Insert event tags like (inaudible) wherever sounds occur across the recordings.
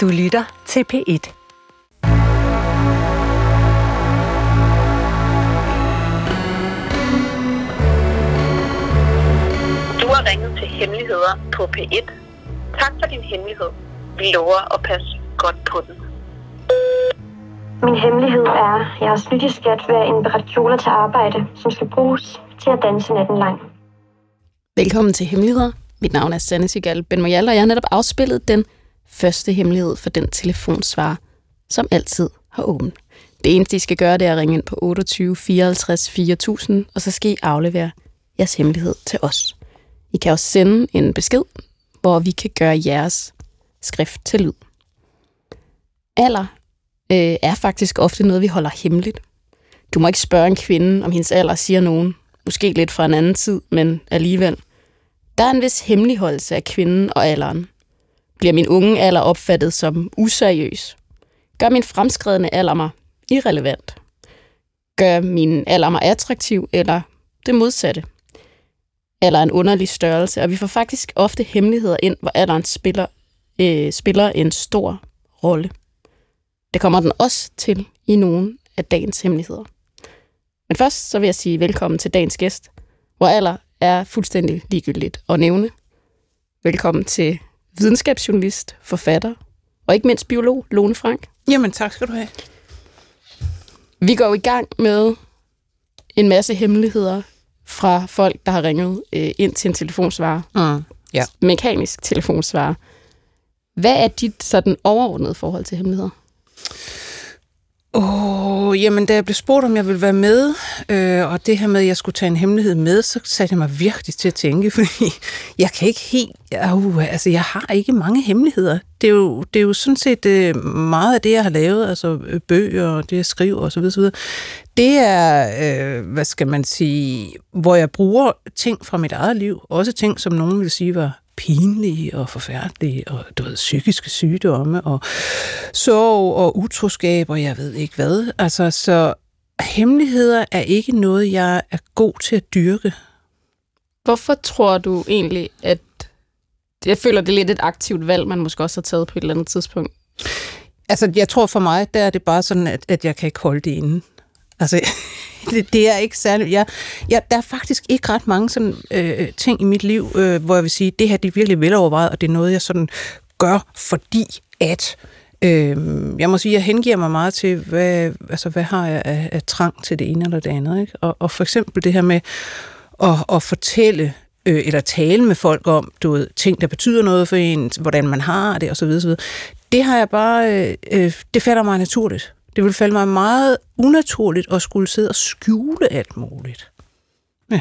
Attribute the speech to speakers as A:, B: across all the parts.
A: Du lytter til P1.
B: Du har ringet til Hemmeligheder på P1. Tak for din hemmelighed. Vi lover at passe godt på den.
C: Min hemmelighed er, at jeg har snydt i skat ved at indberette kjoler til arbejde, som skal bruges til at danse natten lang.
D: Velkommen til Hemmeligheder. Mit navn er Sanne Sigal Ben og jeg har netop afspillet den første hemmelighed for den telefonsvar, som altid har åben. Det eneste, I skal gøre, det er at ringe ind på 28 54 4000, og så skal I aflevere jeres hemmelighed til os. I kan også sende en besked, hvor vi kan gøre jeres skrift til lyd. Alder øh, er faktisk ofte noget, vi holder hemmeligt. Du må ikke spørge en kvinde, om hendes alder siger nogen. Måske lidt fra en anden tid, men alligevel. Der er en vis hemmeligholdelse af kvinden og alderen. Bliver min unge alder opfattet som useriøs? Gør min fremskredende alder mig irrelevant? Gør min alder mig attraktiv, eller det modsatte? Alder er en underlig størrelse, og vi får faktisk ofte hemmeligheder ind, hvor alderen spiller, øh, spiller en stor rolle. Det kommer den også til i nogle af dagens hemmeligheder. Men først så vil jeg sige velkommen til dagens gæst, hvor alder er fuldstændig ligegyldigt at nævne. Velkommen til videnskabsjournalist, forfatter og ikke mindst biolog Lone Frank.
E: Jamen, tak skal du have.
D: Vi går i gang med en masse hemmeligheder fra folk, der har ringet øh, ind til en telefonsvarer.
E: Mm. Ja.
D: Mekanisk telefonsvarer. Hvad er dit sådan overordnede forhold til hemmeligheder?
E: Åh, oh, jamen da jeg blev spurgt, om jeg ville være med, øh, og det her med, at jeg skulle tage en hemmelighed med, så satte jeg mig virkelig til at tænke, (laughs) fordi jeg kan ikke helt, uh, altså jeg har ikke mange hemmeligheder. Det er jo, det er jo sådan set øh, meget af det, jeg har lavet, altså øh, bøger og det, jeg skriver osv. osv. Det er, øh, hvad skal man sige, hvor jeg bruger ting fra mit eget liv, også ting, som nogen vil sige var pinlige og forfærdelige, og du ved, psykiske sygdomme, og sorg og utroskab, og jeg ved ikke hvad. Altså, så hemmeligheder er ikke noget, jeg er god til at dyrke.
D: Hvorfor tror du egentlig, at jeg føler, det er lidt et aktivt valg, man måske også har taget på et eller andet tidspunkt?
E: Altså, jeg tror for mig, der er det bare sådan, at, at jeg kan ikke holde det inde. Altså, (laughs) det, det er ikke særlig... Jeg, jeg, der er faktisk ikke ret mange sådan, øh, ting i mit liv, øh, hvor jeg vil sige, det her det er virkelig velovervejet, og det er noget, jeg sådan gør, fordi at... Øh, jeg må sige, jeg hengiver mig meget til, hvad, altså, hvad har jeg af, af trang til det ene eller det andet. Ikke? Og, og for eksempel det her med at, at fortælle øh, eller tale med folk om du ved, ting, der betyder noget for en, hvordan man har det osv. osv. Det har jeg bare, øh, øh det falder mig naturligt. Det vil falde mig meget unaturligt at skulle sidde og skjule alt muligt.
D: Ja.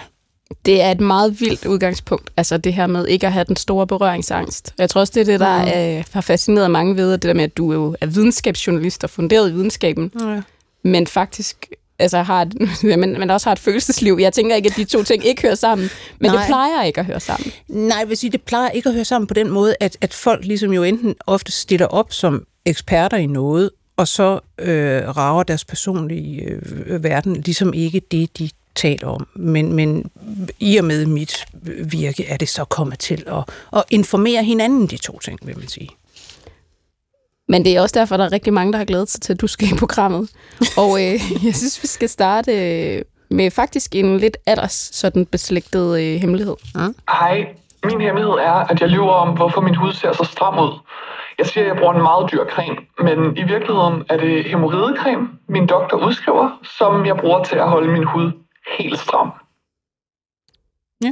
D: Det er et meget vildt udgangspunkt, altså det her med ikke at have den store berøringsangst. Jeg tror også, det er det, der ja. øh, har fascineret mange ved, det der med, at du jo er videnskabsjournalist og funderet i videnskaben, ja. men faktisk altså har et, (laughs) men, men også har et følelsesliv. Jeg tænker ikke, at de to ting ikke hører sammen, men Nej. det plejer ikke at høre sammen.
E: Nej, jeg vil sige, det plejer ikke at høre sammen på den måde, at, at folk ligesom jo enten ofte stiller op som eksperter i noget, og så øh, rager deres personlige øh, verden ligesom ikke det, de taler om. Men, men i og med mit virke er det så kommet til at, at informere hinanden de to ting, vil man sige.
D: Men det er også derfor, der er rigtig mange, der har glædet sig til, at du skal i programmet. (laughs) Og øh, jeg synes, vi skal starte øh, med faktisk en lidt alders sådan beslægtet øh, hemmelighed.
F: Mm. Hej, min hemmelighed er, at jeg lyver om, hvorfor min hud ser så stram ud. Jeg siger, at jeg bruger en meget dyr creme, men i virkeligheden er det hemorridecreme, min doktor udskriver, som jeg bruger til at holde min hud helt stram.
E: Ja.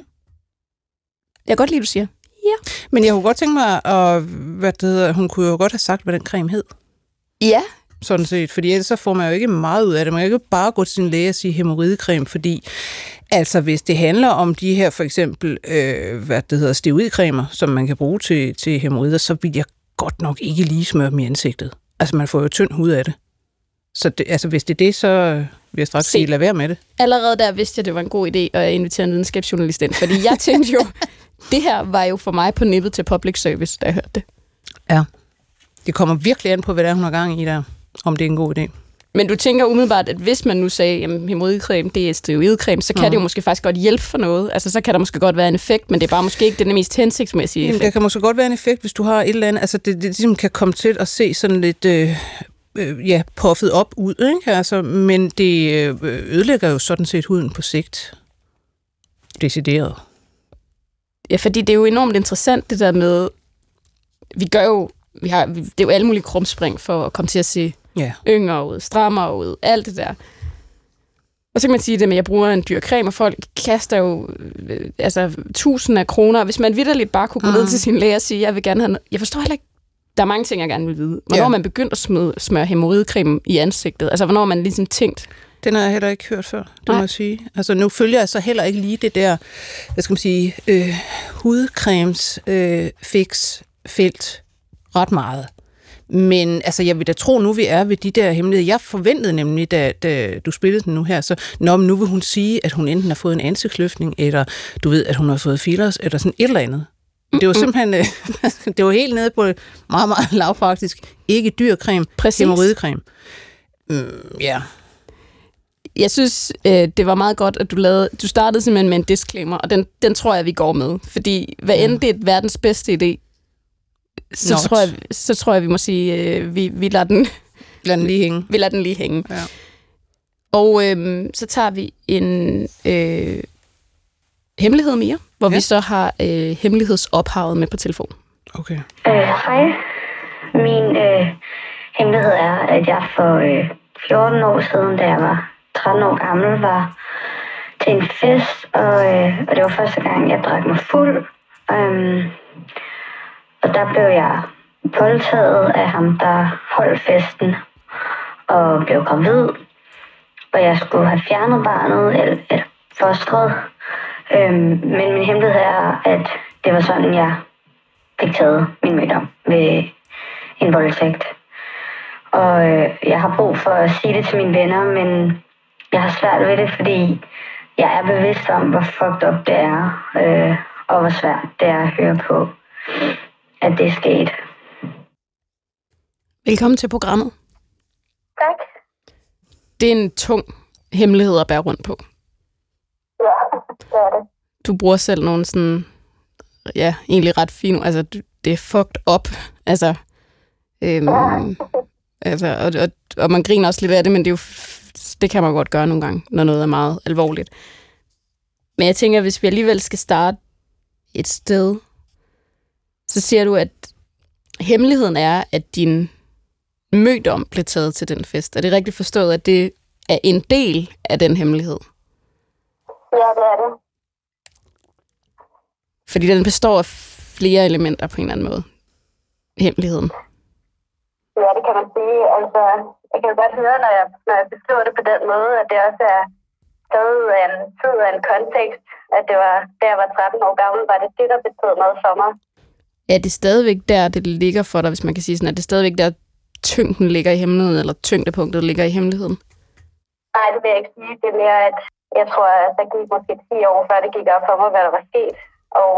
D: Jeg kan godt lide, du siger. Ja.
E: Men jeg kunne godt tænke mig, at, hvad det hedder, hun kunne jo godt have sagt, hvad den creme hed.
D: Ja.
E: Sådan set, fordi ellers så får man jo ikke meget ud af det. Man kan jo ikke bare gå til sin læge og sige hemorridecreme, fordi altså hvis det handler om de her for eksempel, øh, hvad det hedder, steroidcremer, som man kan bruge til, til hemorrider, så vil jeg godt nok ikke lige smøre dem i ansigtet. Altså, man får jo tynd hud af det. Så det, altså, hvis det er det, så vil jeg straks Se, sige, lad være med det.
D: Allerede der vidste jeg, det var en god idé at invitere en videnskabsjournalist ind, fordi jeg tænkte jo, (laughs) det her var jo for mig på nippet til public service, da jeg hørte det.
E: Ja. Det kommer virkelig an på, hvad der er, hun har gang i der, om det er en god idé.
D: Men du tænker umiddelbart, at hvis man nu sagde, at hemorridecreme, det er steroidcreme, så kan mm. det jo måske faktisk godt hjælpe for noget. Altså, så kan der måske godt være en effekt, men det er bare måske ikke den mest hensigtsmæssige effekt.
E: Jamen, der kan måske godt være en effekt, hvis du har et eller andet, altså det, det ligesom kan komme til at se sådan lidt, øh, øh, ja, puffet op ud, ikke? Altså, men det øh, ødelægger jo sådan set huden på sigt. Decideret.
D: Ja, fordi det er jo enormt interessant, det der med, vi gør jo, vi har, det er jo alle mulige krumspring for at komme til at se
E: Ja.
D: yngre ud, strammere ud, alt det der. Og så kan man sige det med, at jeg bruger en dyr creme, og folk kaster jo øh, altså, tusind af kroner. Hvis man vidderligt bare kunne gå mm. ned til sin læge og sige, jeg vil gerne have noget. Jeg forstår heller ikke, der er mange ting, jeg gerne vil vide. Hvornår
E: ja.
D: man begyndt at smøre, smøre hemorridecreme i ansigtet? Altså, hvornår man ligesom tænkt,
E: Den har jeg heller ikke hørt før, det
D: Nej.
E: må jeg sige. Altså, nu følger jeg så heller ikke lige det der, hvad skal man sige, øh, hudcremes øh, fix felt ret meget. Men altså, jeg vil da tro, nu vi er ved de der hemmeligheder. Jeg forventede nemlig, da, da du spillede den nu her, så Nå, men nu vil hun sige, at hun enten har fået en ansigtsløftning, eller du ved, at hun har fået fillers, eller sådan et eller andet. Det var simpelthen, øh, (laughs) det var helt nede på meget, meget lavpraktisk. Ikke dyr creme,
D: Præcis.
E: hemorridecreme. Mm, ja,
D: jeg synes, øh, det var meget godt, at du lavede, du startede simpelthen med en disclaimer, og den, den tror jeg, vi går med. Fordi hvad end det er verdens bedste idé, så,
E: Not.
D: tror jeg, så tror jeg, vi må sige, øh, vi, vi, lader den,
E: lad den lige hænge.
D: vi lader den lige hænge.
E: Ja.
D: Og øhm, så tager vi en øh, hemmelighed mere, hvor ja.
E: Ja.
D: vi så har øh, hemmelighedsophavet med på telefon.
E: Okay.
C: Øh, hej. Min øh, hemmelighed er, at jeg for øh, 14 år siden, da jeg var 13 år gammel, var til en fest, og, øh, og det var første gang, jeg drak mig fuld. Øhm, og der blev jeg voldtaget af ham, der holdt festen, og blev gravid. Og jeg skulle have fjernet barnet, eller, eller fostret. Øhm, men min hemmelighed er, at det var sådan, jeg fik taget min mødom ved en voldtægt. Og øh, jeg har brug for at sige det til mine venner, men jeg har svært ved det, fordi jeg er bevidst om, hvor fucked up det er, øh, og hvor svært det er at høre på, at det er sket.
D: Velkommen til programmet.
C: Tak.
D: Det er en tung hemmelighed at bære rundt på.
C: Ja, det er det.
D: Du bruger selv nogle sådan, ja, egentlig ret fine, altså det er fucked up, altså, øhm, altså og, og, og man griner også lidt af det, men det er jo, det kan man godt gøre nogle gange, når noget er meget alvorligt. Men jeg tænker, hvis vi alligevel skal starte et sted, så siger du, at hemmeligheden er, at din mødom blev taget til den fest. Er det rigtigt forstået, at det er en del af den hemmelighed?
C: Ja, det er det.
D: Fordi den består af flere elementer på en eller anden måde. Hemmeligheden.
C: Ja, det kan man sige. Altså, jeg kan jo godt høre, når jeg, når jeg beskriver det på den måde, at det også er af en tid og en kontekst. At det var, da jeg var 13 år gammel, var det det, der betød noget for mig.
D: Er det stadigvæk der, det ligger for dig, hvis man kan sige sådan, at det er stadigvæk der, tyngden ligger i hemmeligheden, eller tyngdepunktet ligger i hemmeligheden?
C: Nej, det vil jeg ikke sige. Det er mere, at jeg tror, at der gik måske 10 år, før det gik op for mig, hvad der var sket. Og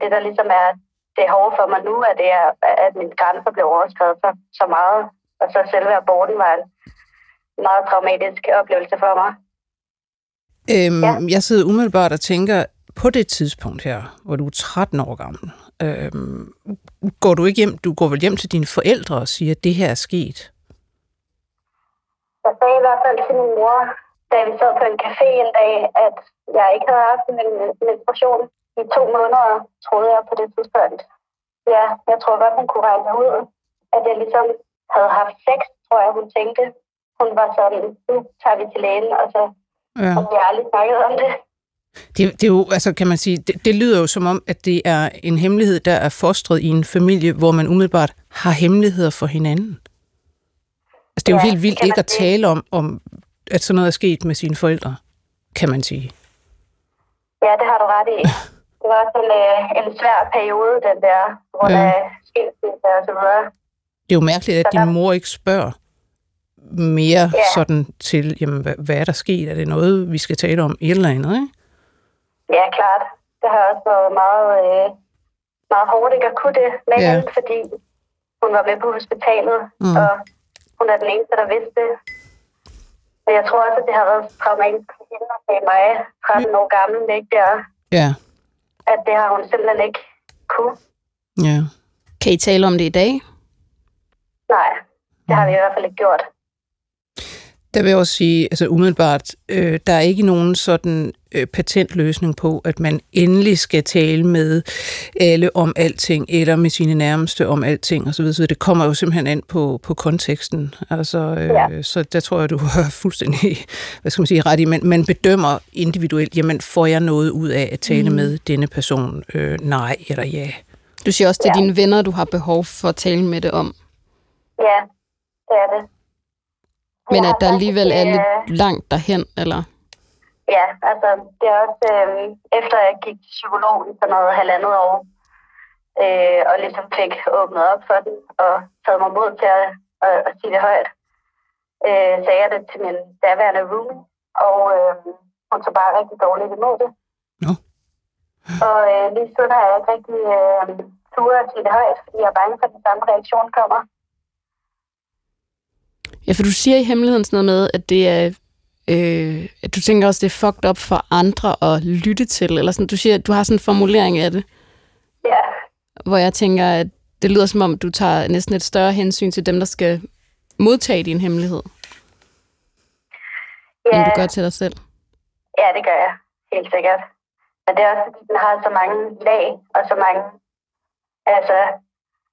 C: det, der ligesom er det hårde for mig nu, er det, er, at mine grænser blev overskrevet så, så meget. Og så selve aborten var en meget traumatisk oplevelse for mig.
E: Øhm,
C: Ja.
E: Jeg sidder umiddelbart og tænker, på det tidspunkt her, hvor du er 13 år gammel, øhm, går du ikke hjem, du går vel hjem til dine forældre og siger, at det her er sket?
C: Jeg sagde i hvert fald til min mor, da vi sad på en café en dag, at jeg ikke havde haft en menstruation i to måneder, troede jeg på det tidspunkt. Ja, jeg tror godt, hun kunne regne ud, at jeg ligesom havde haft sex, tror jeg, hun tænkte. Hun var sådan, nu tager vi til lægen, og så
E: Ja.
C: og vi aldrig snakket om det.
E: Det, det er jo, altså kan man sige, det, det lyder jo som om, at det er en hemmelighed, der er fostret i en familie, hvor man umiddelbart har hemmeligheder for hinanden. Altså det er jo
C: Ja,
E: helt vildt ikke at tale om, om, at sådan noget er sket med sine forældre, kan man sige.
C: Ja, det har du ret i. Det var sådan øh, en svær periode, den der, hvor
E: Ja.
C: der skilsmisse og så videre.
E: Det er jo mærkeligt, at din mor ikke spørger mere
C: Ja.
E: sådan til, jamen, hvad, hvad er der sket? Er det noget, vi skal tale om? Et eller andet, ikke?
C: Ja, klart. Det har også været meget, øh, meget hårdt ikke at kunne det med
E: Ja.
C: ja. hende, fordi hun var med på hospitalet,
E: Mm.
C: mm. og hun er den eneste, der vidste det. Men jeg tror også, at det har været traumatisk for hende at se mig 13 år gammel, ikke der,
E: Ja,
C: at det har hun simpelthen ikke kunne.
E: ja.
D: Kan I tale om det i dag?
C: Nej, det har vi i hvert fald ikke gjort.
E: Der vil jeg også sige, altså umiddelbart, øh, der er ikke nogen sådan øh, patentløsning på, at man endelig skal tale med alle om alting, eller med sine nærmeste om alting osv. Så det kommer jo simpelthen an på, på konteksten. Altså, øh,
C: Ja.
E: Så der tror jeg, du (laughs) har fuldstændig hvad skal man sige, ret i. Man, man bedømmer individuelt, jamen får jeg noget ud af at tale mm. med denne person? Øh, nej eller ja.
D: Du siger også, det er
C: Ja.
D: dine venner, du har behov for at tale med det om.
C: Ja, det er det.
D: Men
C: Jeg
D: at der
C: sagt,
D: alligevel er lidt langt derhen, eller?
C: Ja, altså det er også øh, efter jeg gik til psykolog i sådan noget halvandet år, øh, og ligesom fik åbnet op for den, og taget mig mod til at, at, at sige det højt, øh, sagde jeg det til min daværende room, og øh, hun tog bare rigtig dårligt imod det.
E: Nå.
C: Og øh, lige siden har jeg ikke rigtig øh, turet at sige det højt, fordi jeg er bange for, at den samme reaktion kommer.
D: Ja, for du siger i hemmeligheden sådan noget med, at det er... Øh, at du tænker også, det er fucked up for andre at lytte til, eller sådan, du siger, du har sådan en formulering af det,
C: Ja,
D: hvor jeg tænker, at det lyder som om, du tager næsten et større hensyn til dem, der skal modtage din hemmelighed,
C: ja.
D: end du gør til dig selv.
C: Ja, det gør jeg. Helt sikkert. Men det er også, fordi den har så mange lag og så mange... Altså,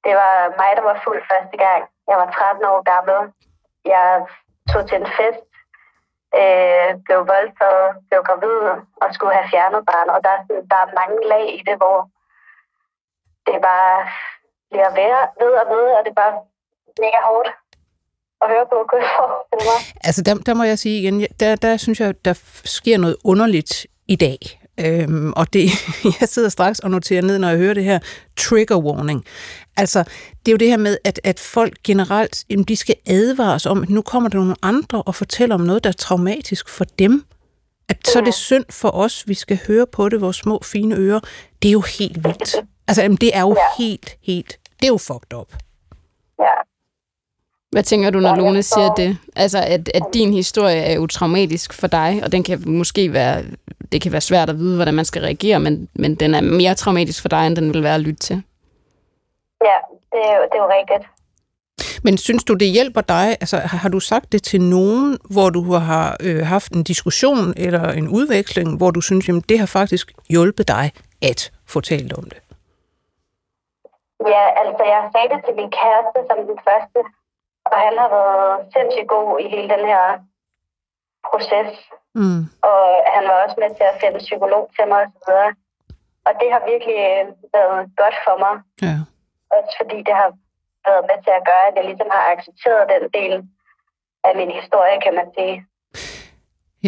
C: det var mig, der var fuld første gang. Jeg var 13 år gammel. Jeg tog til en fest, øh, blev voldtaget, blev gravid og skulle have fjernet barn. Og der der er mange lag i det, hvor det bare bliver værre, ved og ved, og det er bare mega hårdt at høre på, kunne jeg forestille mig.
E: Altså, der, der må jeg sige igen, der, der synes jeg, der sker noget underligt i dag. Øhm, og det, (laughs) jeg sidder straks og noterer ned, når jeg hører det her trigger warning. Altså, det er jo det her med, at, at folk generelt, jamen, de skal advares om, at nu kommer der nogle andre og fortæller om noget, der er traumatisk for dem. At så er det synd for os, vi skal høre på det, vores små fine ører. Det er jo helt vildt. Altså, jamen, det er jo
C: Ja.
E: helt, helt, det er jo fucked up.
C: Ja.
D: Hvad tænker du, når Lone siger det? Altså, at, at din historie er jo traumatisk for dig, og den kan måske være, det kan være svært at vide, hvordan man skal reagere, men, men den er mere traumatisk for dig, end den vil være at lytte til.
C: Ja, det er jo, det er jo rigtigt.
E: Men synes du, det hjælper dig? Altså, har du sagt det til nogen, hvor du har øh, haft en diskussion eller en udveksling, hvor du synes, jamen, det har faktisk hjulpet dig at få talt om det?
C: Ja, altså jeg sagde det til min kæreste som den første, og han har været sindssygt god i hele den her proces.
E: Mm.
C: Og han var også med til at finde psykolog til mig osv. Og det har virkelig øh, været godt for mig,
E: Ja
C: også fordi det har været med til at gøre, at jeg ligesom har accepteret den del af min historie, kan man sige.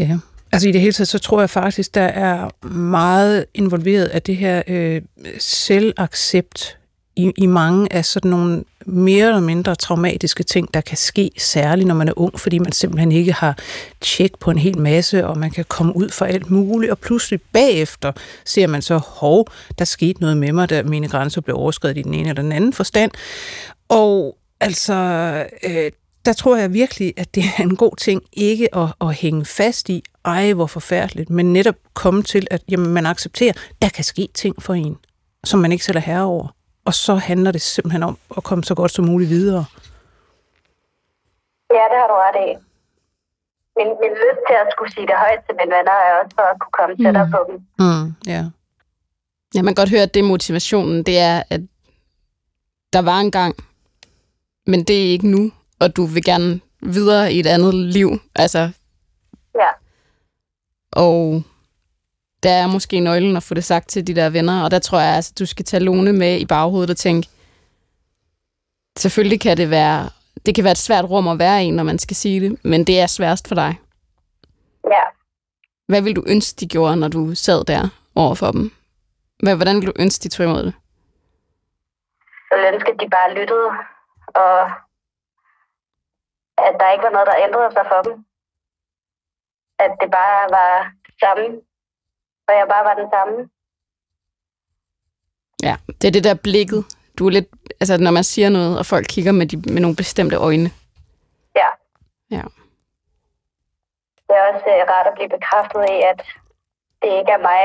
E: Ja, altså i det hele taget, så tror jeg faktisk, der er meget involveret af det her øh, selvaccept i, i mange af sådan nogle mere eller mindre traumatiske ting, der kan ske, særligt når man er ung, fordi man simpelthen ikke har tjek på en hel masse, og man kan komme ud for alt muligt, og pludselig bagefter ser man så, hov, der skete noget med mig, da mine grænser blev overskrevet i den ene eller den anden forstand. Og altså, øh, der tror jeg virkelig, at det er en god ting ikke at, at hænge fast i, ej hvor forfærdeligt, men netop komme til, at jamen, man accepterer, der kan ske ting for en, som man ikke selv er herre over. Og så handler det simpelthen om at komme så godt som muligt videre.
C: Ja, det har du ret i. Min, min lyst til at skulle sige det højt til mine venner er også for at kunne komme tættere på dem.
E: Mm, ja.
D: Ja, man kan godt høre, at det er motivationen, det er, at der var en gang, men det er ikke nu, og du vil gerne videre i et andet liv. Altså,
C: Ja.
D: og der er måske nøglen at få det sagt til de der venner, og der tror jeg, altså, du skal tage Lone med i baghovedet og tænke, selvfølgelig kan det være, det kan være et svært rum at være i, når man skal sige det, men det er sværest for dig.
C: Ja.
D: Hvad vil du ønske, de gjorde, når du sad der over for dem? Hvordan vil du ønske, de tog imod det?
C: Jeg ville ønske, at de bare lyttede, og at der ikke var noget, der ændrede sig for dem. At det bare var samme, og jeg bare var den samme.
D: Ja, det er det der blikket. Du er lidt, altså når man siger noget, og folk kigger med, de, med nogle bestemte øjne.
C: Ja.
D: Ja.
C: det er også øh, rart at blive bekræftet i, at det ikke er mig.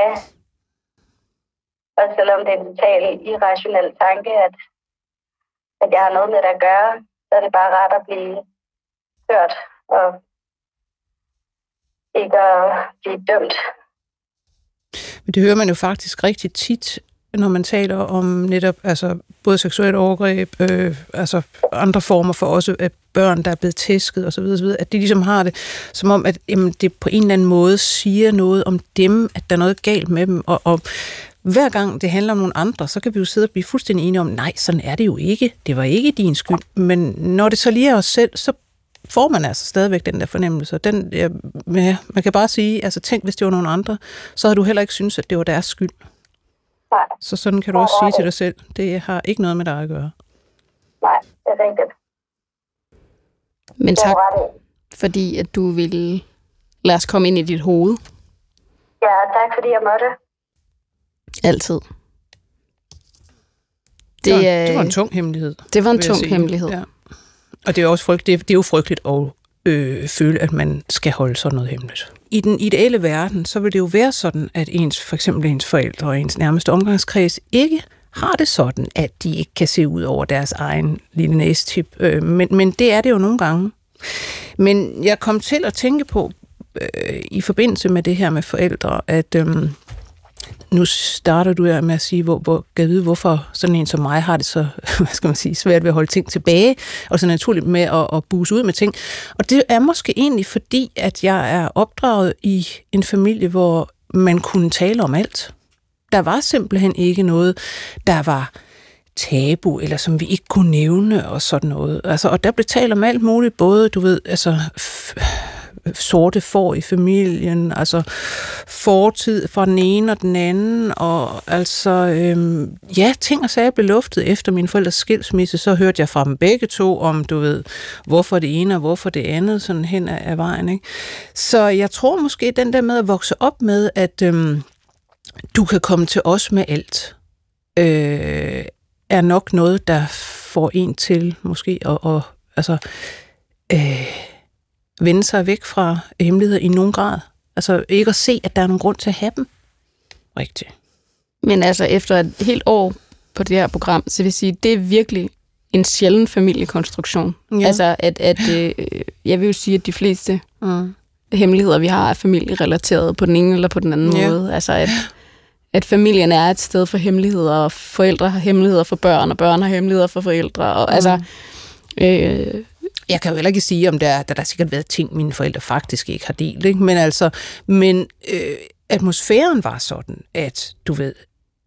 C: Og selvom det er en total irrationel tanke, at, at jeg har noget med det at gøre, så er det bare rart at blive hørt og ikke at blive dømt.
E: Men det hører man jo faktisk rigtig tit, når man taler om netop altså, både seksuelt overgreb, øh, altså andre former for også at børn, der er blevet tæsket osv., osv., at de ligesom har det som om, at jamen, det på en eller anden måde siger noget om dem, at der er noget galt med dem, og, og hver gang det handler om nogle andre, så kan vi jo sidde og blive fuldstændig enige om, nej, sådan er det jo ikke. Det var ikke din skyld. Men når det så lige er os selv, så får man altså stadigvæk den der fornemmelse. Den, ja, man kan bare sige, altså tænk, hvis det var nogen andre, så havde du heller ikke synes, at det var deres skyld.
C: Nej.
E: Så sådan kan du også sige til dig selv, det har ikke noget med dig at gøre.
C: Nej, det er rigtigt.
D: Men
C: Det
D: tak, fordi at du ville lade os komme ind i dit hoved.
C: Ja, tak fordi jeg måtte.
D: Altid.
E: Det, var,
D: er-
E: det var en tung hemmelighed.
D: det var en tung hemmelighed.
E: Ja. Og det er, også frygt, det, det er jo frygteligt at øh, føle, at man skal holde sådan noget hemmeligt. I den ideelle verden, så vil det jo være sådan, at ens, for eksempel ens forældre og ens nærmeste omgangskreds ikke har det sådan, at de ikke kan se ud over deres egen lille næstip. Øh, men, men det er det jo nogle gange. Men jeg kom til at tænke på, øh, i forbindelse med det her med forældre, at Øh, nu starter du her med at sige, hvor, hvor, kan jeg vide, hvorfor sådan en som mig har det så (laughs) hvad skal man sige, svært ved at holde ting tilbage, og så naturligt med at, at buse ud med ting. Og det er måske egentlig fordi, at jeg er opdraget i en familie, hvor man kunne tale om alt. Der var simpelthen ikke noget, der var tabu, eller som vi ikke kunne nævne, og sådan noget. Altså, og der blev talt om alt muligt, både, du ved, altså, f- sorte får i familien, altså fortid fra den ene og den anden, og altså, øhm, ja, ting og sager blev luftet efter min forældres skilsmisse, så hørte jeg fra dem begge to om, du ved, hvorfor det ene og hvorfor det andet, sådan hen ad, ad vejen, ikke? Så jeg tror måske, den der med at vokse op med, at øhm, du kan komme til os med alt, øh, er nok noget, der får en til måske at, og, altså, øh, vende sig væk fra hemmeligheder i nogen grad. Altså ikke at se, at der er nogen grund til at have dem. Rigtigt.
D: Men altså efter et helt år på det her program, så vil sige, det er virkelig en sjælden familiekonstruktion.
E: Ja.
D: Altså at, at øh, jeg vil jo sige, at de fleste
E: Mm.
D: hemmeligheder, vi har, er familierelateret på den ene eller på den anden
E: Ja.
D: måde. Altså at, at familien er et sted for hemmeligheder, og forældre har hemmeligheder for børn, og børn har hemmeligheder for forældre. Og,
E: Mm.
D: altså, øh,
E: jeg kan jo heller ikke sige, om der, der, der har sikkert været ting, mine forældre faktisk ikke har delt. Ikke? Men altså, men øh, atmosfæren var sådan, at du ved,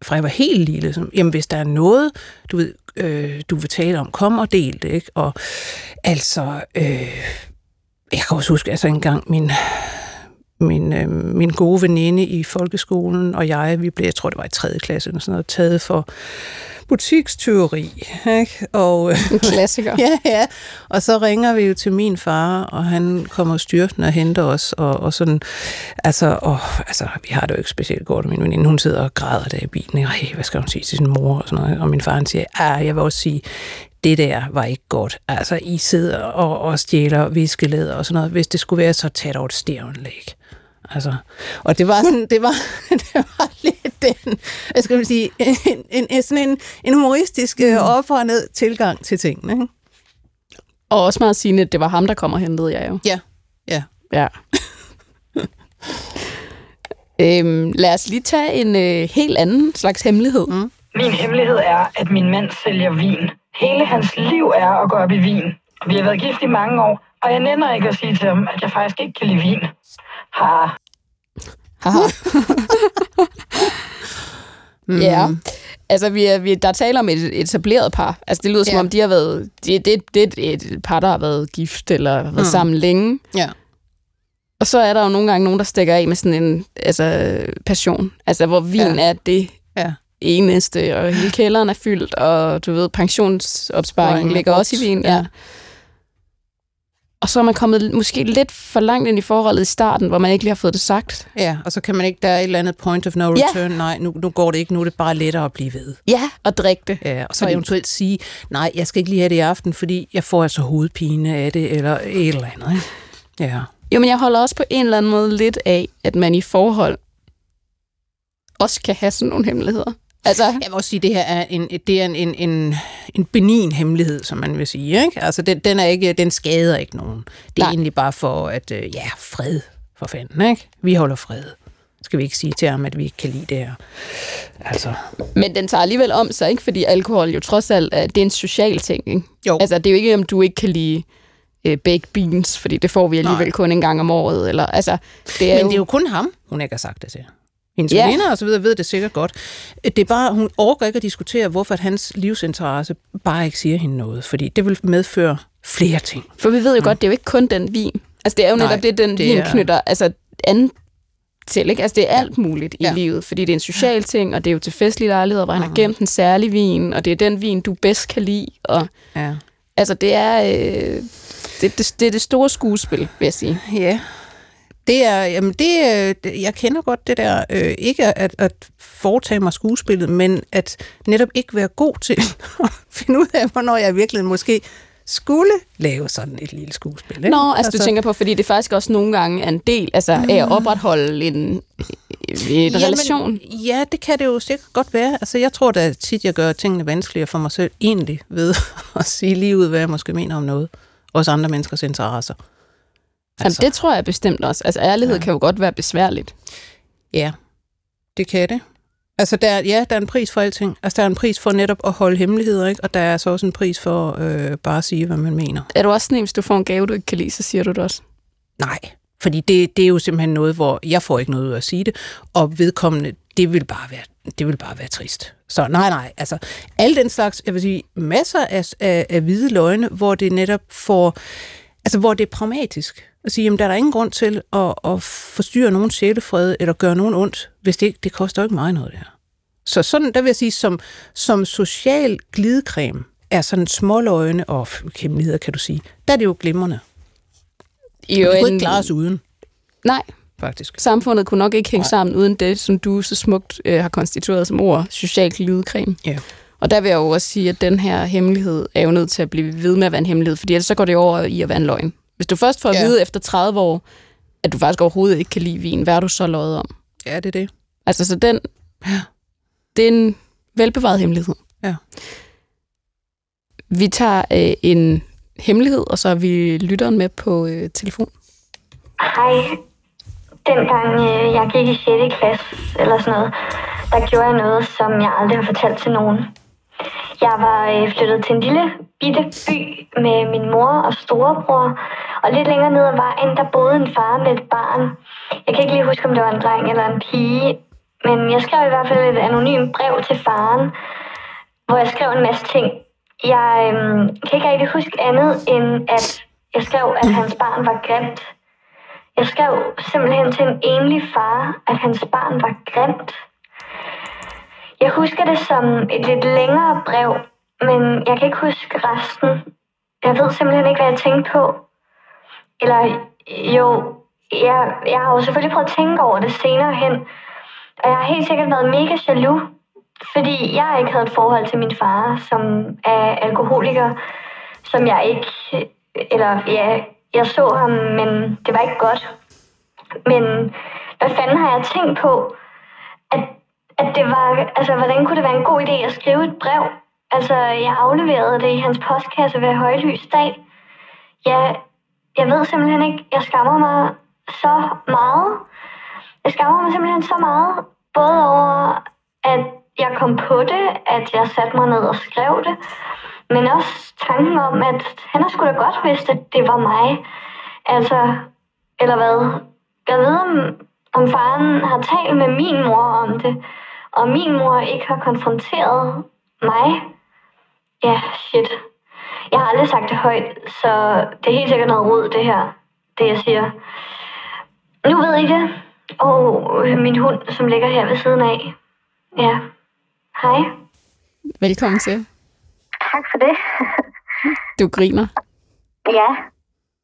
E: fra jeg var helt lille, som, jamen hvis der er noget, du ved, øh, du vil tale om, kom og del det, ikke? Og altså, øh, jeg kan også huske, altså engang min, min, øh, min gode veninde i folkeskolen og jeg, vi blev, jeg tror det var i 3. klasse, eller sådan noget, taget for butikstyveri. Ikke? Og, øh,
D: en klassiker. (laughs)
E: Ja, ja. Og så ringer vi jo til min far, og han kommer styrtende og henter os, og, og sådan, altså, og, altså, vi har det jo ikke specielt godt, min veninde, hun sidder og græder der i bilen? Ej, hvad skal hun sige til sin mor, og sådan noget, og min far, han siger, ah, jeg vil også sige, det der var ikke godt. Altså, I sidder og, og stjæler viskelæder og sådan noget. Hvis det skulle være, så tag dog et stævnlæg. Altså, og det var sådan, det var, (laughs) det var lidt den, hvad skal man sige, en, en, en, sådan en, en humoristisk mm. op og ned tilgang til tingene. Ikke?
D: Og også meget sigende, at det var ham, der kom og hentede jer jo.
E: Ja, ja.
D: Ja. (laughs) øhm, lad os lige tage en øh, helt anden slags hemmelighed. Mm.
A: Min hemmelighed er, at min mand sælger vin. Hele hans liv er at gå op i vin. Vi har været gift i mange år, og jeg nænder ikke at sige til ham, at jeg faktisk ikke kan lide vin. Ha.
D: Haha. (laughs) mm. Ja. Altså, vi er, vi, der taler om et etableret par. Altså, det lyder som
E: Ja.
D: om, de har været... Det, det, det er et par, der har været gift eller været mm. sammen længe.
E: Ja.
D: Og så er der jo nogle gange nogen, der stikker af med sådan en altså, passion. Altså, hvor vin
E: Ja.
D: er det
E: Ja.
D: eneste, og hele kælderen er fyldt, og du ved, pensionsopsparingen
E: Opsparingen er
D: ligger også i vin. Ja.
E: Ja.
D: Og så er man kommet måske lidt for langt ind i forholdet i starten, hvor man ikke lige har fået det sagt.
E: Ja, og så kan man ikke, der er et eller andet point of no
D: Ja.
E: return. Nej, nu, nu går det ikke, nu er det bare lettere at blive ved.
D: Ja, og drikke det.
E: Ja, og så
D: Fordi-
E: eventuelt sige, nej, jeg skal ikke lige have det i aften, fordi jeg får altså hovedpine af det, eller et eller andet. Ikke? Ja.
D: Jo, men jeg holder også på en eller anden måde lidt af, at man i forhold også kan have sådan nogle hemmeligheder. Altså,
E: Jeg vil også sige, at det her er en, det er en, en, en, en benin hemmelighed, som man vil sige. Ikke? Altså, den, den, er ikke, den skader ikke nogen. Det er
D: Nej.
E: egentlig bare for, at øh, ja, fred for fanden. Ikke? Vi holder fred. Skal vi ikke sige til ham, at vi ikke kan lide det her? Altså,
D: men den tager alligevel om sig, ikke? fordi alkohol jo trods alt er, det er en social ting. Ikke?
E: Jo.
D: Altså, det er jo ikke, om du ikke kan lide øh, baked beans, fordi det får vi alligevel
E: Nej.
D: kun en gang om året. Eller, altså, det er
E: men
D: jo,
E: det er jo kun ham, hun ikke har sagt det til. Hendes
D: Ja.
E: veninder og så videre ved det sikkert godt. Det er bare, hun overgår ikke at diskutere, hvorfor at hans livsinteresse bare ikke siger hende noget. Fordi det vil medføre flere ting.
D: For vi ved jo godt, det er jo ikke kun den vin. Altså, det er jo netop
E: Nej,
D: det, den
E: det
D: vin
E: er-
D: knytter altså, an til. Ikke? Altså, det er alt muligt i
E: Ja.
D: livet, fordi det er en social ting, og det er jo til festlige lejligheder, hvor han har gemt en særlig vin, og det er den vin, du bedst kan lide. Og,
E: Ja.
D: altså, det er, øh, det, det, det er det store skuespil, vil jeg sige.
E: Ja, det er, jamen det, øh, det- jeg kender godt det der, øh, ikke at, at foretage mig skuespillet, men at netop ikke være god til (laughs) at finde ud af, hvornår jeg virkelig måske skulle lave sådan et lille skuespil. Ikke?
D: Nå, altså, du tænker på, fordi det faktisk også nogle gange er en del altså, af at opretholde en, en relation.
E: Ja, det kan det jo sikkert godt være. Altså, jeg tror da tit, jeg gør tingene vanskeligere for mig selv, egentlig ved (laughs) at sige lige ud, hvad jeg måske mener om noget. Også andre menneskers interesser.
D: Altså. Jamen, det tror jeg bestemt også. Altså, ærlighed ja. kan jo godt være besværligt.
E: Ja, det kan det. Altså, der, er- ja, der er en pris for alting. Altså, der er en pris for netop at holde hemmeligheder, ikke? Og der er så også en pris for øh, bare at sige, hvad man mener.
D: Er du også sådan en, hvis du får en gave, du ikke kan lide, så siger du det også?
E: Nej, fordi det, det er jo simpelthen noget, hvor jeg får ikke noget ud af at sige det, og vedkommende, det vil bare være, det vil bare være trist. Så nej, nej, altså al den slags, jeg vil sige, masser af, af, af hvide løgne, hvor det netop får, altså hvor det er pragmatisk. At sige, jamen der er der ingen grund til at, at forstyrre nogen sjælefred, eller gøre nogen ondt, hvis det ikke, det koster jo ikke meget noget det her. Så sådan, der vil jeg sige, som, som social glidecreme, er sådan småløgne og hemmeligheder, kan du sige, der er det jo glimrende.
D: Jo,
E: Vi kunne
D: en-
E: ikke klare os uden,
D: Nej,
E: faktisk.
D: samfundet kunne nok ikke hænge sammen uden det, som du så smukt øh, har konstitueret som ord, social glidecreme.
E: Ja.
D: Og der vil jeg jo også sige, at den her hemmelighed er jo nødt til at blive ved med at være en hemmelighed, fordi ellers så går det over i at være en løgn. Hvis du først får at
E: Ja.
D: vide efter 30 år, at du faktisk overhovedet ikke kan lide vin, hvad er du så løjet om?
E: Ja, det er det.
D: Altså, så den,
E: Ja.
D: det er en velbevaret hemmelighed.
E: Ja.
D: Vi tager øh, en hemmelighed, og så er vi lytteren med på øh, telefon.
C: Hej. Dengang øh, jeg gik i 6. klasse, eller sådan noget, der gjorde jeg noget, som jeg aldrig har fortalt til nogen. Jeg var øh, flyttet til en lille bitte by med min mor og storebror, og lidt længere ned ad vejen, der boede en far med et barn. Jeg kan ikke lige huske, om det var en dreng eller en pige, men jeg skrev i hvert fald et anonymt brev til faren, hvor jeg skrev en masse ting. Jeg øhm, kan ikke rigtig huske andet, end at jeg skrev, at hans barn var grimt. Jeg skrev simpelthen til en enlig far, at hans barn var grimt. Jeg husker det som et lidt længere brev, men jeg kan ikke huske resten. Jeg ved simpelthen ikke, hvad jeg tænkte på. Eller jo, jeg, jeg har jo selvfølgelig prøvet at tænke over det senere hen. Og jeg har helt sikkert været mega jaloux, fordi jeg ikke havde et forhold til min far, som er alkoholiker, som jeg ikke, eller ja, jeg så ham, men det var ikke godt. Men hvad fanden har jeg tænkt på, at det var, altså hvordan kunne det være en god idé at skrive et brev? Altså, jeg afleverede det i hans postkasse ved højlys dag. Jeg, jeg ved simpelthen ikke, jeg skammer mig så meget. Jeg skammer mig simpelthen så meget, både over, at jeg kom på det, at jeg satte mig ned og skrev det, men også tanken om, at han har sgu da godt vidst, at det var mig. Altså, eller hvad? Jeg ved, om, om faren har talt med min mor om det, og min mor ikke har konfronteret mig. Ja, shit. Jeg har aldrig sagt det højt, så det er helt sikkert noget rod, det her, det jeg siger. Nu ved I det. Og min hund, som ligger her ved siden af. Ja. Hej.
D: Velkommen til.
C: Tak for det. (laughs)
D: Du griner.
C: Ja.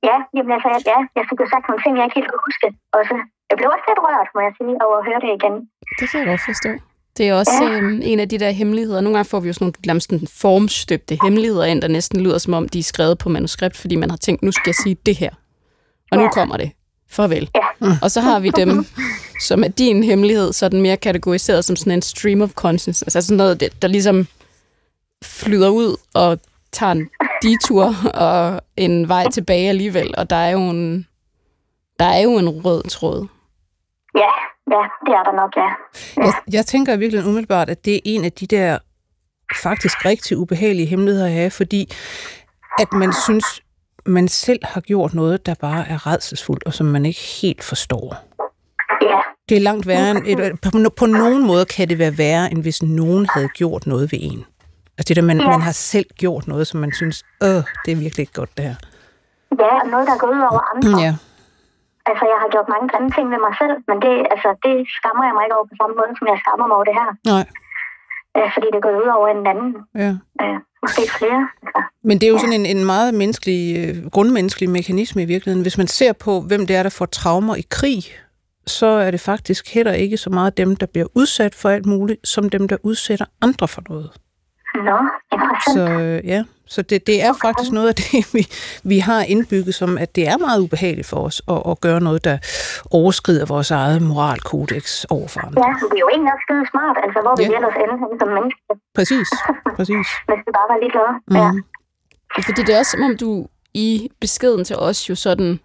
C: Ja, jamen altså, ja, jeg fik jo sagt nogle ting, jeg ikke helt kunne huske også. Jeg blev også lidt rørt, må jeg sige, over at høre det igen.
D: Det kan jeg godt forstå. Det er også ja. øhm, en af de der hemmeligheder. Nogle gange får vi jo sådan nogle sådan formstøbte hemmeligheder ind, der næsten lyder som om, de er skrevet på manuskript, fordi man har tænkt, nu skal jeg sige det her. Og nu kommer det. farvel.
G: Ja.
D: Og så har vi dem, (laughs) som er din hemmelighed, så er den mere kategoriseret som sådan en stream of consciousness. Altså sådan noget, der- der ligesom flyder ud og tager en detur og en vej tilbage alligevel. Og der er jo en, der er jo en rød tråd.
G: Ja, ja, det er der nok, ja.
E: Jeg, jeg tænker virkelig umiddelbart, at det er en af de der faktisk rigtig ubehagelige hemmeligheder at have, fordi at man synes, man selv har gjort noget, der bare er redselsfuldt, og som man ikke helt forstår.
G: Ja,
E: Det er langt værre end, et, på, på nogen måde kan det være værre, end hvis nogen havde gjort noget ved en. Altså det der, man,
G: Ja.
E: man har selv gjort noget, som man synes, åh, det er virkelig ikke godt, det her.
G: ja, og noget, der er gået ud over andre.
E: Ja,
G: Altså, jeg har gjort mange grimme ting ved mig selv, men det, altså, det skammer jeg mig ikke over på samme måde, som jeg skammer mig over det her.
E: nej,
G: Øh, fordi det gået ud over en anden.
E: ja.
G: Øh, måske flere. Altså,
E: Men det er jo sådan en, en meget menneskelig, øh, grundmenneskelig mekanisme i virkeligheden. Hvis man ser på, hvem det er, der får traumer i krig, så er det faktisk heller ikke så meget dem, der bliver udsat for alt muligt, som dem, der udsætter andre for noget.
G: Nå, interessant.
E: Så ja, så det, det er faktisk noget af det, (laughs) vi, vi har indbygget som, at det er meget ubehageligt for os at, at gøre noget, der overskrider vores eget moralkodex over for andre.
G: Ja, det er jo egentlig også skide smart. Altså, hvor vi
E: Ja.
G: ja. ellers ende henne som mennesker,
E: Præcis, (laughs) præcis.
G: hvis vi bare var lidt glade. Mm. Ja.
E: Mm.
D: Fordi det er også som om, du i beskeden til os jo sådan,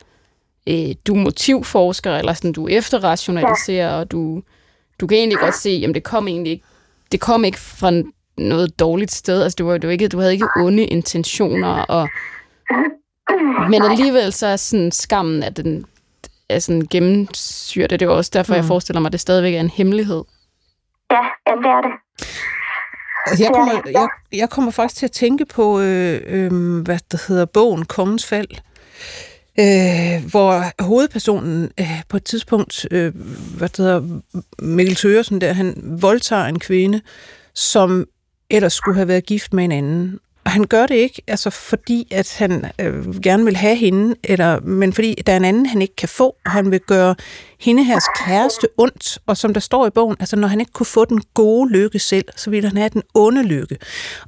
D: øh, du er motivforsker, eller sådan, du efterrationaliserer, ja. og du, du kan egentlig godt se, jamen det kom egentlig ikke, det kom ikke fra noget dårligt sted. Altså, det var, det var ikke, du havde ikke onde intentioner, og, men alligevel så er sådan skammen, at den er sådan gennemsyret. Det er jo også derfor, mm. jeg forestiller mig, at det stadigvæk er en hemmelighed.
G: ja, jamen, det er det.
E: Altså, jeg, kommer, jeg, jeg kommer faktisk til at tænke på, øh, øh, hvad der hedder bogen Kongens Fald, øh, hvor hovedpersonen øh, på et tidspunkt, øh, hvad det hedder, Mikkel Thøresen der, han voldtager en kvinde, som ellers skulle have været gift med en anden. Han gør det ikke, altså fordi at han øh, gerne vil have hende, eller, men fordi der er en anden, han ikke kan få, og han vil gøre hende hers kæreste ondt. Og som der står i bogen, altså når han ikke kunne få den gode lykke selv, så ville han have den onde lykke.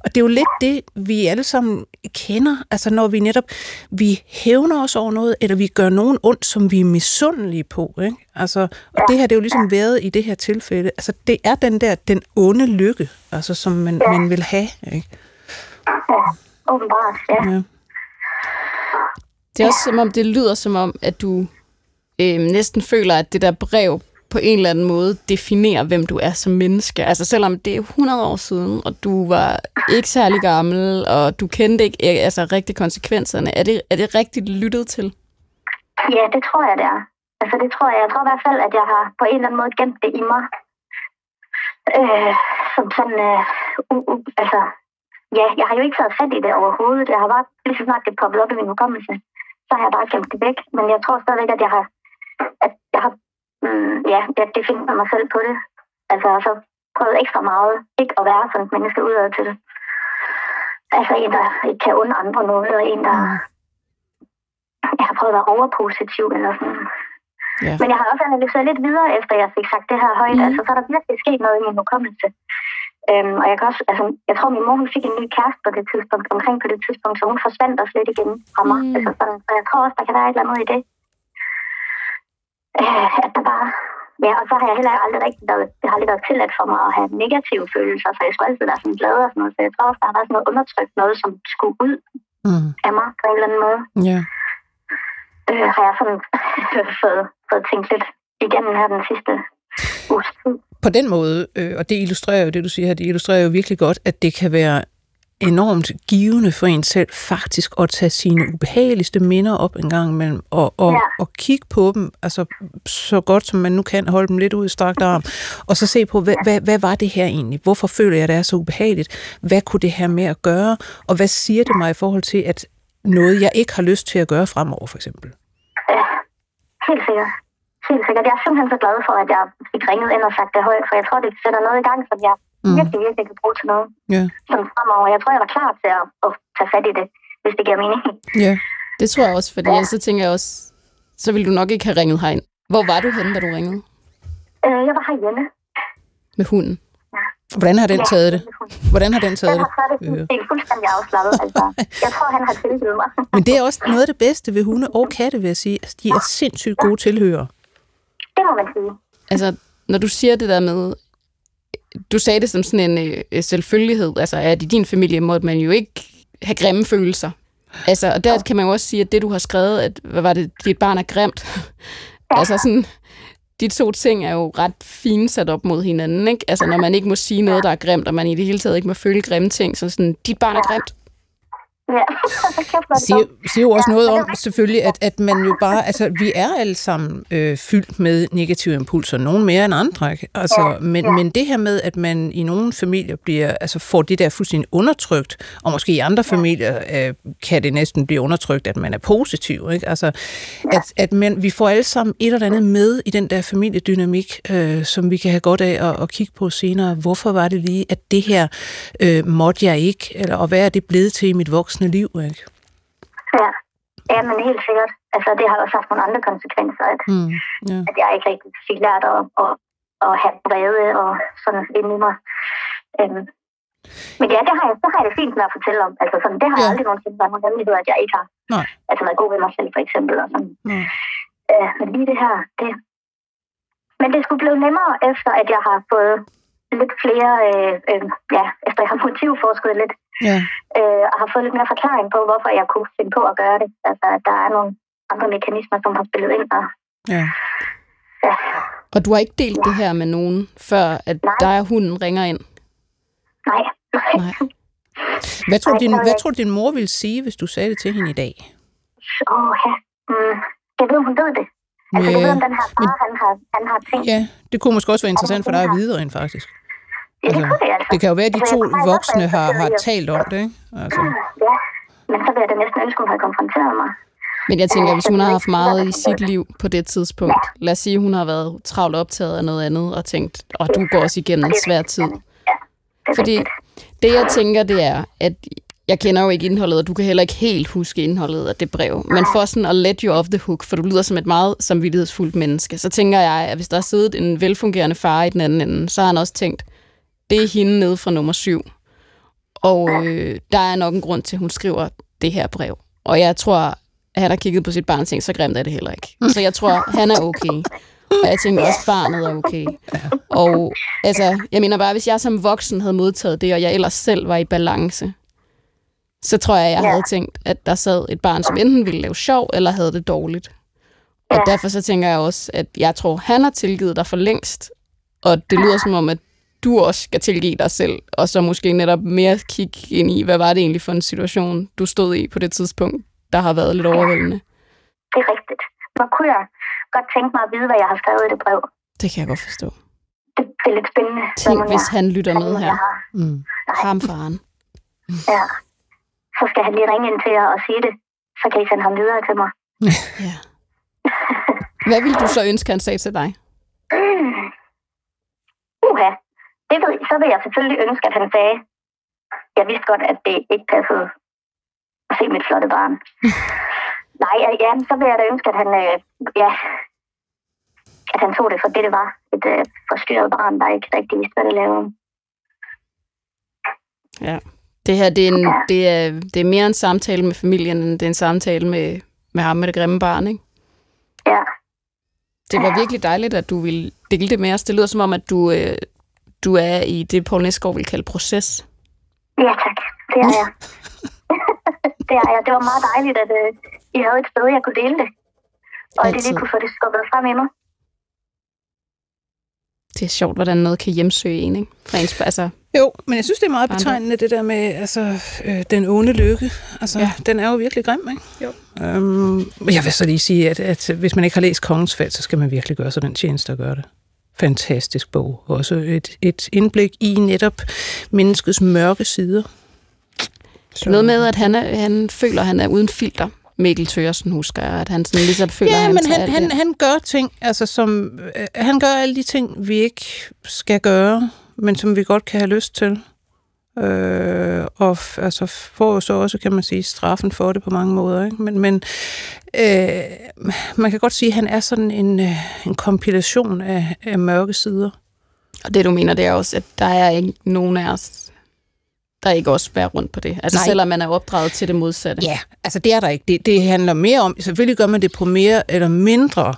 E: Og det er jo lidt det, vi alle sammen kender, altså når vi netop, vi hævner os over noget, eller vi gør nogen ondt, som vi er misundelige på. Ikke? Altså, og det her, det er jo ligesom været i det her tilfælde. Altså det er den der, den onde lykke, altså som man, man vil have. Ikke?
G: Ja, åbenbart, ja.
E: Ja.
D: Det er også som om, det lyder som om, at du øh, næsten føler, at det der brev på en eller anden måde definerer, hvem du er som menneske. Altså selvom det er 100 år siden, og du var ikke særlig gammel, og du kendte ikke øh, altså, rigtig konsekvenserne. Er det, er det rigtigt lyttet til?
G: Ja, det tror jeg, det er. Altså, det tror jeg. Jeg tror i hvert fald, at jeg har på en eller anden måde gemt det i mig. Øh, som sådan, øh, uh, uh, altså, ja, jeg har jo ikke taget fat i det overhovedet. Jeg har bare, lige så snart det poppet op i min hukommelse, så har jeg bare gemt det væk. Men jeg tror stadigvæk, at jeg har, at jeg har, mm, ja, jeg definerer mig selv på det. Altså, så prøvet ekstra meget ikke at være sådan et menneske udad til det. Altså en, der ikke kan under andre noget, og en, der... Jeg har prøvet at være overpositiv eller sådan.
D: Ja.
G: Men jeg har også analyseret lidt videre, efter jeg fik sagt det her højt. Mm. Altså, så er der virkelig sket noget i min hukommelse. Øhm, og jeg kan også, altså, jeg tror, min mor hun fik en ny kæreste på det tidspunkt, omkring på det tidspunkt, så hun forsvandt også lidt igen fra mig.
D: Mm.
G: Altså, sådan, så jeg tror også, der kan være et eller andet i det. Øh, at der bare... Ja, og så har jeg heller aldrig rigtig været, det har aldrig været tilladt for mig at have negative følelser, så jeg skulle altid være sådan glad og sådan noget. Så jeg tror også, der har været sådan noget undertrykt, noget som skulle ud
E: Mm.
G: af mig på en eller anden måde.
E: Ja.
G: Øh, har jeg sådan (laughs) fået, fået tænkt lidt igennem her den sidste uges tid.
E: På den måde, øh, og det illustrerer jo det, du siger her, det illustrerer jo virkelig godt, at det kan være enormt givende for en selv faktisk at tage sine ubehageligste minder op en gang imellem, og, og, ja. Og kigge på dem, altså så godt som man nu kan, holde dem lidt ud i strakt arm, og så se på, hvad, hvad, hvad var det her egentlig? Hvorfor føler jeg, det er så ubehageligt? Hvad kunne det have med at gøre? Og hvad siger det mig i forhold til, at noget, jeg ikke har lyst til at gøre fremover, for eksempel?
G: Ja, helt sikkert. Helt sikkert. Jeg er simpelthen så glad for, at jeg fik ringet ind og sagt det højt, for jeg tror, det sætter noget i gang, som jeg Mm. virkelig, virkelig kan bruge til noget.
E: Ja.
G: Som fremover. Jeg tror, jeg var klar til at, at tage fat i det, hvis det giver mening.
E: Ja.
D: Det tror jeg også, fordi
G: Ja.
D: ja. så tænker jeg også, så ville du nok ikke have ringet herind. Hvor var du henne, da du ringede?
G: Øh, jeg var herhjemme.
D: Med hunden?
E: Hvordan har den taget det? Hvordan har den taget
G: Den
E: det?
G: har taget det
E: Øh.
G: helt fuldstændig afslappet. Altså, (laughs) jeg tror, han har tilgivet mig.
E: Men det er også noget af det bedste ved hunde og katte, vil jeg sige. Altså, de er sindssygt gode tilhører.
G: Det må man sige.
D: Altså, når du siger det der med, du sagde det som sådan en øh, selvfølgelighed, altså at i din familie måtte man jo ikke have grimme følelser. Altså, og der kan man jo også sige, at det du har skrevet, at hvad var det, dit barn er grimt. altså sådan, de to ting er jo ret fint sat op mod hinanden, ikke? Altså, når man ikke må sige noget, der er grimt, og man i det hele taget ikke må føle grimme ting, så sådan, dit barn er grimt.
G: Ja, (laughs) er
E: siger, siger jo også
G: Ja,
E: noget om, selvfølgelig, at, at man jo bare, altså vi er alle sammen øh, fyldt med negative impulser, nogen mere end andre, ikke? Altså,
G: Ja,
E: men,
G: ja.
E: men det her med, at man i nogle familier bliver, altså får det der fuldstændig undertrykt, og måske i andre familier øh, kan det næsten blive undertrykt, at man er positiv, ikke? Altså, at, at man, vi får alle sammen et eller andet med i den der familiedynamik, øh, som vi kan have godt af at, at kigge på senere. Hvorfor var det lige, at det her øh, måtte jeg ikke, eller og hvad er det blevet til i mit voksne liv, ikke?
G: Ja. ja, men helt sikkert. Altså, det har også haft nogle andre konsekvenser, at,
E: Mm, ja.
G: at jeg ikke rigtig fik lært at, at, at have brede og sådan inde i mig. Øhm. Men ja, det har, jeg, det har jeg det fint med at fortælle om. Altså, sådan, det har
E: Ja.
G: ja. aldrig nogensinde været nogen hemmelighed, at jeg ikke har.
E: Nej.
G: Altså, været god ved mig selv, for eksempel. Og sådan.
E: Nej.
G: Øh, men lige det her, det... Men det skulle blive nemmere, efter at jeg har fået lidt flere, øh, øh, ja, efter jeg har motivforsket lidt,
E: Ja.
G: øh, og har fået lidt mere forklaring på, hvorfor jeg kunne finde på at gøre det. Altså, at der er nogle andre mekanismer, som har spillet ind. Og,
E: Ja.
G: ja,
D: Og du har ikke delt det her med nogen, før at
G: Nej.
D: dig og hunden ringer ind.
G: nej.
D: Nej. (laughs)
E: Hvad tror,
G: Ej,
E: du, din, hvad tror din mor ville sige, hvis du sagde det til hende i dag?
G: Åh, oh, ja. Mm, jeg ved, hun ved det. Altså, jeg ved, om den her far, han har, han har tænkt...
E: Ja, det kunne måske også være interessant for dig at vide rent faktisk.
G: Ja, det kunne det altså.
E: Det kan jo være, at de
G: Altså,
E: to
G: faktisk
E: voksne
G: være
E: har, har talt om det, ikke? Altså,
G: Ja, men så vil jeg da næsten ønske, hun havde konfronteret mig.
D: Men jeg tænker,
G: Ja,
D: hvis hun har haft meget i sit liv på det tidspunkt. Lad os sige, at hun har været travlt optaget af noget andet og tænkt, og du går også igennem en svær tid.
G: Det
D: Fordi det, jeg tænker, det er, at jeg kender jo ikke indholdet, og du kan heller ikke helt huske indholdet af det brev. Men for sådan at let you off the hook, for du lyder som et meget samvittighedsfuldt menneske, så tænker jeg, at hvis der har siddet en velfungerende far i den anden ende, så har han også tænkt, det er hende nede fra nummer syv. Og øh, der er nok en grund til, at hun skriver det her brev. Og jeg tror, at han har kigget på sit barn og tænkt, så grimt er det heller ikke. Så jeg tror, han er okay. Og jeg tænker også, barnet er okay. Og altså, jeg mener bare, hvis jeg som voksen havde modtaget det, og jeg ellers selv var i balance, så tror jeg, jeg havde tænkt, at der sad et barn, som enten ville lave sjov, eller havde det dårligt. Og derfor så tænker jeg også, at jeg tror, han har tilgivet dig for længst. Og det lyder som om, at du også skal tilgive dig selv, og så måske netop mere kigge ind i, hvad var det egentlig for en situation, du stod i på det tidspunkt, der har været lidt overvældende.
G: Det er rigtigt. Hvor kunne jeg godt tænke mig at vide, hvad jeg har skrevet i det brev.
D: Det kan jeg godt forstå.
G: Det, det er lidt spændende.
D: Tænk, hvis
G: jeg-
D: han lytter med
G: hvad
D: her.
G: jeg har.
E: mm.
D: Ham faren. (laughs)
G: Ja. Så skal han lige ringe ind til jer og sige det. Så kan I sende ham videre til mig. (laughs)
D: Ja. (laughs) Hvad ville du så ønske, han sagde til dig?
G: Mm. Uha. Det ved, så vil jeg selvfølgelig ønske, at han sagde, jeg vidste godt, at det ikke passede at se mit flotte barn. (laughs) Nej, ja, ja, så vil jeg da ønske, at han, øh, ja, at han tog det for det, det var. Et øh, forstyrret barn, der ikke rigtig vidste, hvad det lavede.
D: Ja. Det her, det er, en,
G: Ja.
D: det, er, det er mere en samtale med familien, end det er en samtale med, med ham med det grimme barn, ikke?
G: Ja,
D: Det var virkelig dejligt, at du ville dele det med os. Det lyder som om, at du, øh, du er i det, Paul Næsgaard vil kalde proces.
G: ja tak. Det er jeg. (laughs) det er jeg. Det var meget dejligt, at øh, I havde et sted, jeg kunne dele det. Og at I
D: Altid.
G: lige kunne få det skubbet frem i mig.
D: Det er sjovt, hvordan noget kan hjemsøge en, ikke? Fra ens, altså,
E: Jo, men jeg synes, det er meget betegnende, det der med altså, øh, den onde lykke. Altså, ja. den er jo virkelig grim, ikke?
D: Jo.
E: Øhm, jeg vil så lige sige, at, at hvis man ikke har læst Kongens Fald, så skal man virkelig gøre sig den tjeneste at gøre det. Fantastisk bog. Også et, et indblik i netop menneskets mørke sider. Så,
D: noget med, at han, er, han føler, at han er uden filter. Mikkel Tørsen husker jeg, at han sådan ligesom føler,
E: Ja,
D: han
E: men han, han, han gør ting, altså som, øh, han gør alle de ting, vi ikke skal gøre, men som vi godt kan have lyst til. Øh, og altså får så også, kan man sige, straffen for det på mange måder. Ikke? Men, men øh, man kan godt sige, at han er sådan en, øh, en kompilation af, af mørke sider.
D: Og det, du mener, det er også, at der er ikke nogen af os, der ikke også bærer rundt på det. Altså
E: Nej.
D: selvom man er opdraget til det modsatte.
E: Ja, altså det er der ikke. Det, det handler mere om, selvfølgelig gør man det på mere eller mindre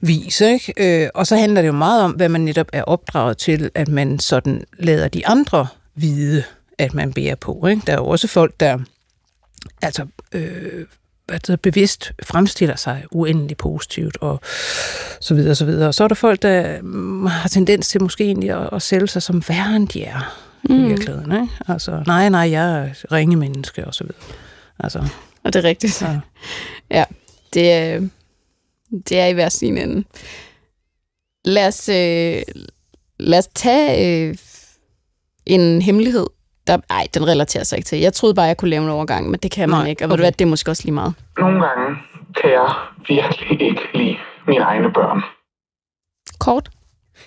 E: vis, ikke? Øh, og så handler det jo meget om, hvad man netop er opdraget til, at man sådan lader de andre vide, at man bærer på. Ikke? Der er jo også folk, der altså, øh, hedder, bevidst fremstiller sig uendelig positivt og så videre, så videre. Og så er der folk, der mm, har tendens til måske egentlig at, at sælge sig som værre, end de er mm. i virkeligheden. Ikke? Altså, nej, nej, jeg er ringe menneske og så videre. Altså,
D: Og det er rigtigt.
E: Ja. (laughs)
D: ja det, er, det er i hver sin ende. Lad os, øh, lad os tage øh, en hemmelighed. Der, ej, den relaterer sig ikke til. Jeg troede bare, jeg kunne lave en overgang, men det kan man
E: Nej,
D: ikke. Og ved du
E: okay.
D: hvad, det er måske også lige meget.
F: Nogle gange kan jeg virkelig ikke lide mine egne børn.
D: Kort.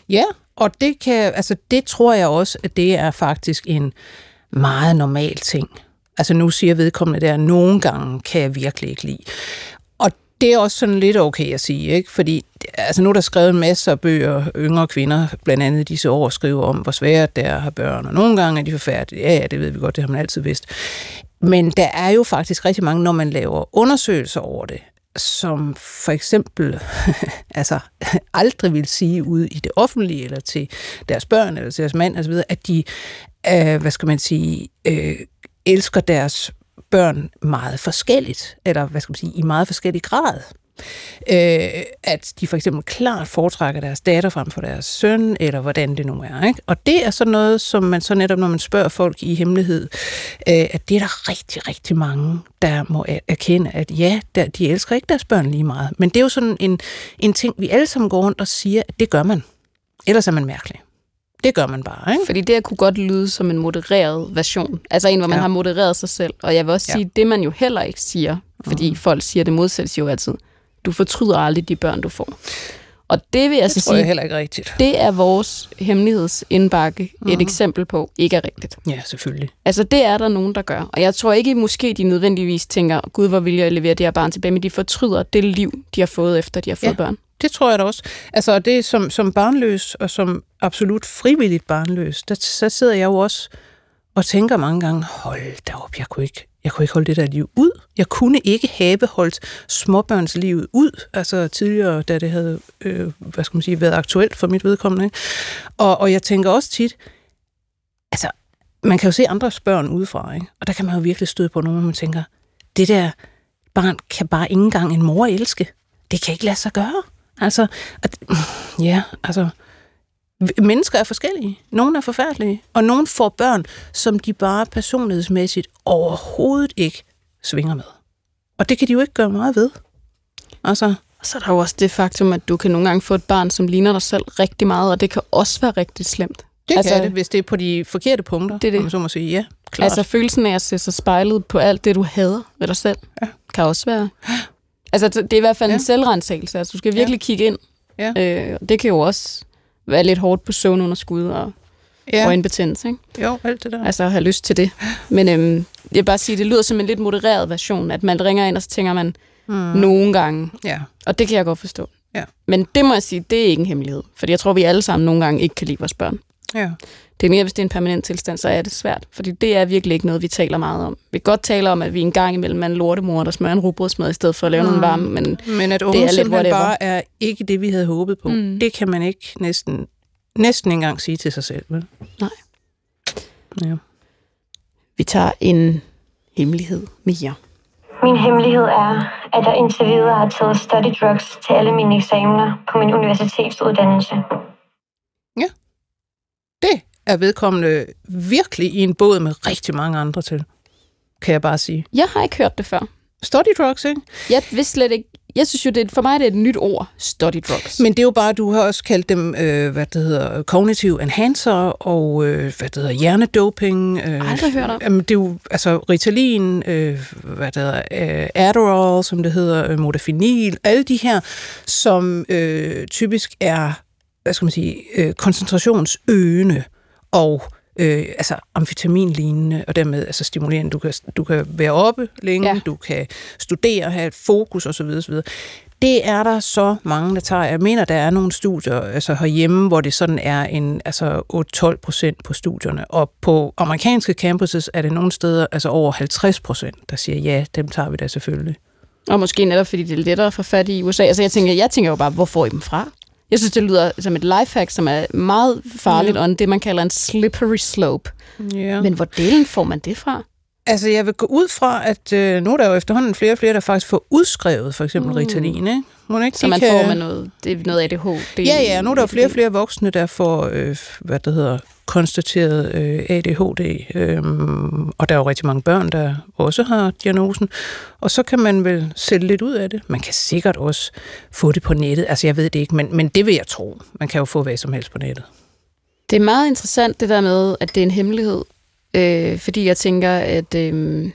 E: Ja, og det kan, altså det tror jeg også, at det er faktisk en meget normal ting. Altså nu siger vedkommende der, at nogle gange kan jeg virkelig ikke lide. Det er også sådan lidt okay at sige, ikke? Fordi altså nu er der skrevet masser af bøger, yngre kvinder, blandt andet disse år, skriver om, hvor svært det er at have børn, og nogle gange er de forfærdelige. Ja, ja, det ved vi godt, det har man altid vidst. Men der er jo faktisk rigtig mange, når man laver undersøgelser over det, som for eksempel (laughs) altså, aldrig vil sige ud i det offentlige, eller til deres børn, eller til deres mand, osv., at de, øh, hvad skal man sige, øh, elsker deres børn meget forskelligt, eller hvad skal man sige, i meget forskellig grad. Øh, at de for eksempel klart foretrækker deres datter frem for deres søn, eller hvordan det nu er. Ikke? Og det er så noget, som man så netop, når man spørger folk i hemmelighed, øh, at det er der rigtig, rigtig mange, der må erkende, at ja, der, de elsker ikke deres børn lige meget. Men det er jo sådan en, en ting, vi alle sammen går rundt og siger, at det gør man. Ellers er man mærkelig. Det gør man bare, ikke?
D: Fordi det kunne godt lyde som en modereret version. Altså en, hvor man
E: Ja.
D: har modereret sig selv. Og jeg vil også
E: Ja.
D: sige, det man jo heller ikke siger, fordi mm. folk siger det modsatte jo altid. Du fortryder aldrig de børn, du får. Og det vil jeg så
E: Det jeg
D: sige,
E: heller ikke rigtigt.
D: det er vores hemmelighedsindbakke mm. et eksempel på, ikke er rigtigt.
E: Ja, selvfølgelig.
D: Altså det er der nogen, der gør. Og jeg tror ikke måske, de nødvendigvis tænker, gud, hvor vil jeg levere det her barn tilbage, men de fortryder det liv, de har fået efter, de har fået
E: ja.
D: børn.
E: Det tror jeg da også. Altså det som, som barnløs, og som absolut frivilligt barnløs, der, så sidder jeg jo også og tænker mange gange, hold da op, jeg kunne ikke, jeg kunne ikke holde det der liv ud. Jeg kunne ikke have holdt småbørnslivet ud, altså tidligere, da det havde, øh, hvad skal man sige, været aktuelt for mit vedkommende. Ikke? Og, og jeg tænker også tit, altså, man kan jo se andres børn udefra, ikke? og der kan man jo virkelig støde på nogen, man tænker, det der barn kan bare ikke engang en mor elske. Det kan ikke lade sig gøre. Altså, at, ja, altså, mennesker er forskellige. Nogle er forfærdelige, og nogle får børn, som de bare personlighedsmæssigt overhovedet ikke svinger med. Og det kan de jo ikke gøre meget ved. Altså,
D: Og så er der jo også det faktum, at du kan nogle gange få et barn, som ligner dig selv rigtig meget, og det kan også være rigtig slemt.
E: det altså, kan det, hvis det er på de forkerte punkter,
D: Det er det.
E: om man så må sige. Ja, klart.
D: Altså følelsen af at se sig spejlet på alt det, du hader ved dig selv,
E: Ja.
D: kan også være... Altså det er i hvert fald
E: Ja.
D: en selvrensagelse. Altså du skal virkelig kigge ind.
E: Ja.
D: Øh, det kan jo også være lidt hårdt på søvnunderskud og
E: ja,
D: ja. øjenbetændelse, ikke?
E: jo, alt det der.
D: Altså have lyst til det. Men øhm, jeg vil bare sige, det lyder som en lidt modereret version, at man ringer ind, og så tænker man mm. nogle gange,
E: Ja,
D: og det kan jeg godt forstå.
E: Ja.
D: Men det må jeg sige, det er ikke en hemmelighed. Fordi jeg tror, vi alle sammen nogle gange ikke kan lide vores børn.
E: Ja.
D: Det er mere, hvis det er en permanent tilstand, så er det svært. Fordi det er virkelig ikke noget, vi taler meget om. Vi kan godt tale om, at vi en gang imellem er en lortemor, der smører en rugbrødsmad i stedet for at lave mm. noget varme, men
E: Men at
D: er
E: unge
D: lidt
E: simpelthen
D: whatever.
E: bare er ikke det, vi havde håbet på,
D: Mm.
E: det kan man ikke næsten, næsten engang sige til sig selv, vel?
D: Nej.
E: Ja.
D: vi tager en hemmelighed mere.
C: Min hemmelighed er, at jeg indtil videre har taget study drugs til alle mine eksamener på min universitetsuddannelse.
E: Er vedkommende virkelig i en båd med rigtig mange andre til, kan jeg bare sige.
D: Jeg har ikke hørt det før.
E: Study drugs, ikke?
D: Jeg vidste slet ikke... Jeg synes jo, det er, for mig det er et nyt ord, study drugs.
E: Men det er jo bare, du har også kaldt dem, øh, hvad det hedder, cognitive enhancer og, øh, hvad det hedder, hjernedoping. Øh,
D: Aldrig hørt om.
E: Jamen, det er jo, altså, Ritalin, øh, hvad det hedder, øh, Adderall, som det hedder, øh, modafinil, alle de her, som øh, typisk er, hvad skal man sige, øh, koncentrationsøgende og øh, altså amfetaminlignende, og dermed altså stimulerende. Du kan, du kan være oppe længe,
D: Ja.
E: du kan studere, have et fokus osv. osv. Det er der så mange, der tager. Jeg mener, der er nogle studier altså herhjemme, hvor det sådan er en altså 8-12 procent på studierne. Og på amerikanske campuses er det nogle steder altså over 50 procent, der siger, ja, dem tager vi da selvfølgelig.
D: Og måske netop, fordi det er lettere at få fat i USA. Altså jeg tænker, jeg tænker jo bare, hvor får I dem fra? Jeg synes, det lyder som et lifehack, som er meget farligt, ja. og det, man kalder en slippery slope.
E: Ja.
D: Men hvor delen får man det fra?
E: Altså, jeg vil gå ud fra, at øh, nu er der jo efterhånden flere og flere, der faktisk får udskrevet for eksempel mm. Ritalin, ikke? Må ikke
D: Så man
E: kan...
D: får med noget, det er noget ADHD? Det
E: Ja, ja, nu er der jo flere og flere voksne, der får, øh, hvad det hedder, konstateret øh, ADHD, øh, og der er jo rigtig mange børn, der også har diagnosen, og så kan man vel sætte lidt ud af det. Man kan sikkert også få det på nettet, altså jeg ved det ikke, men, men det vil jeg tro. Man kan jo få hvad som helst på nettet.
D: Det er meget interessant det der med, at det er en hemmelighed, øh, fordi jeg tænker, at øh,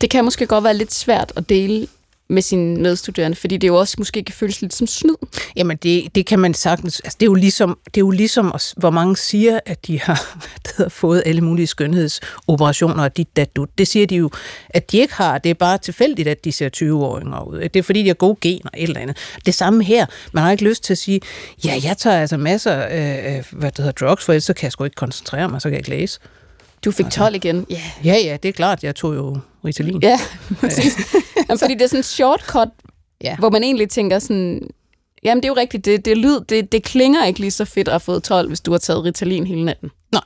D: det kan måske godt være lidt svært at dele med sine medstuderende, fordi det jo også måske kan føles lidt som snyd.
E: Jamen, det, det kan man sagtens... Altså, det er jo ligesom, det er jo ligesom hvor mange siger, at de har (laughs) hvad hedder, fået alle mulige skønhedsoperationer og dit, dat. Det siger de jo, at de ikke har. Det er bare tilfældigt, at de ser 20-åringer ud. Det er fordi, de har gode gener eller andet. Det samme her. Man har ikke lyst til at sige, ja, jeg tager altså masser af, hvad det hedder, drugs, for ellers så kan jeg sgu ikke koncentrere mig, så kan jeg ikke læse.
D: Du fik 12 igen. Ja,
E: Ja, ja, det er klart. Jeg tog jo Ritalin.
D: ja (laughs) præcis. Jamen, fordi det er sådan en shortcut,
E: Ja.
D: hvor man egentlig tænker sådan, jamen det er jo rigtigt, det, det, lyd, det, det klinger ikke lige så fedt at have fået 12, hvis du har taget Ritalin hele natten.
E: Nej.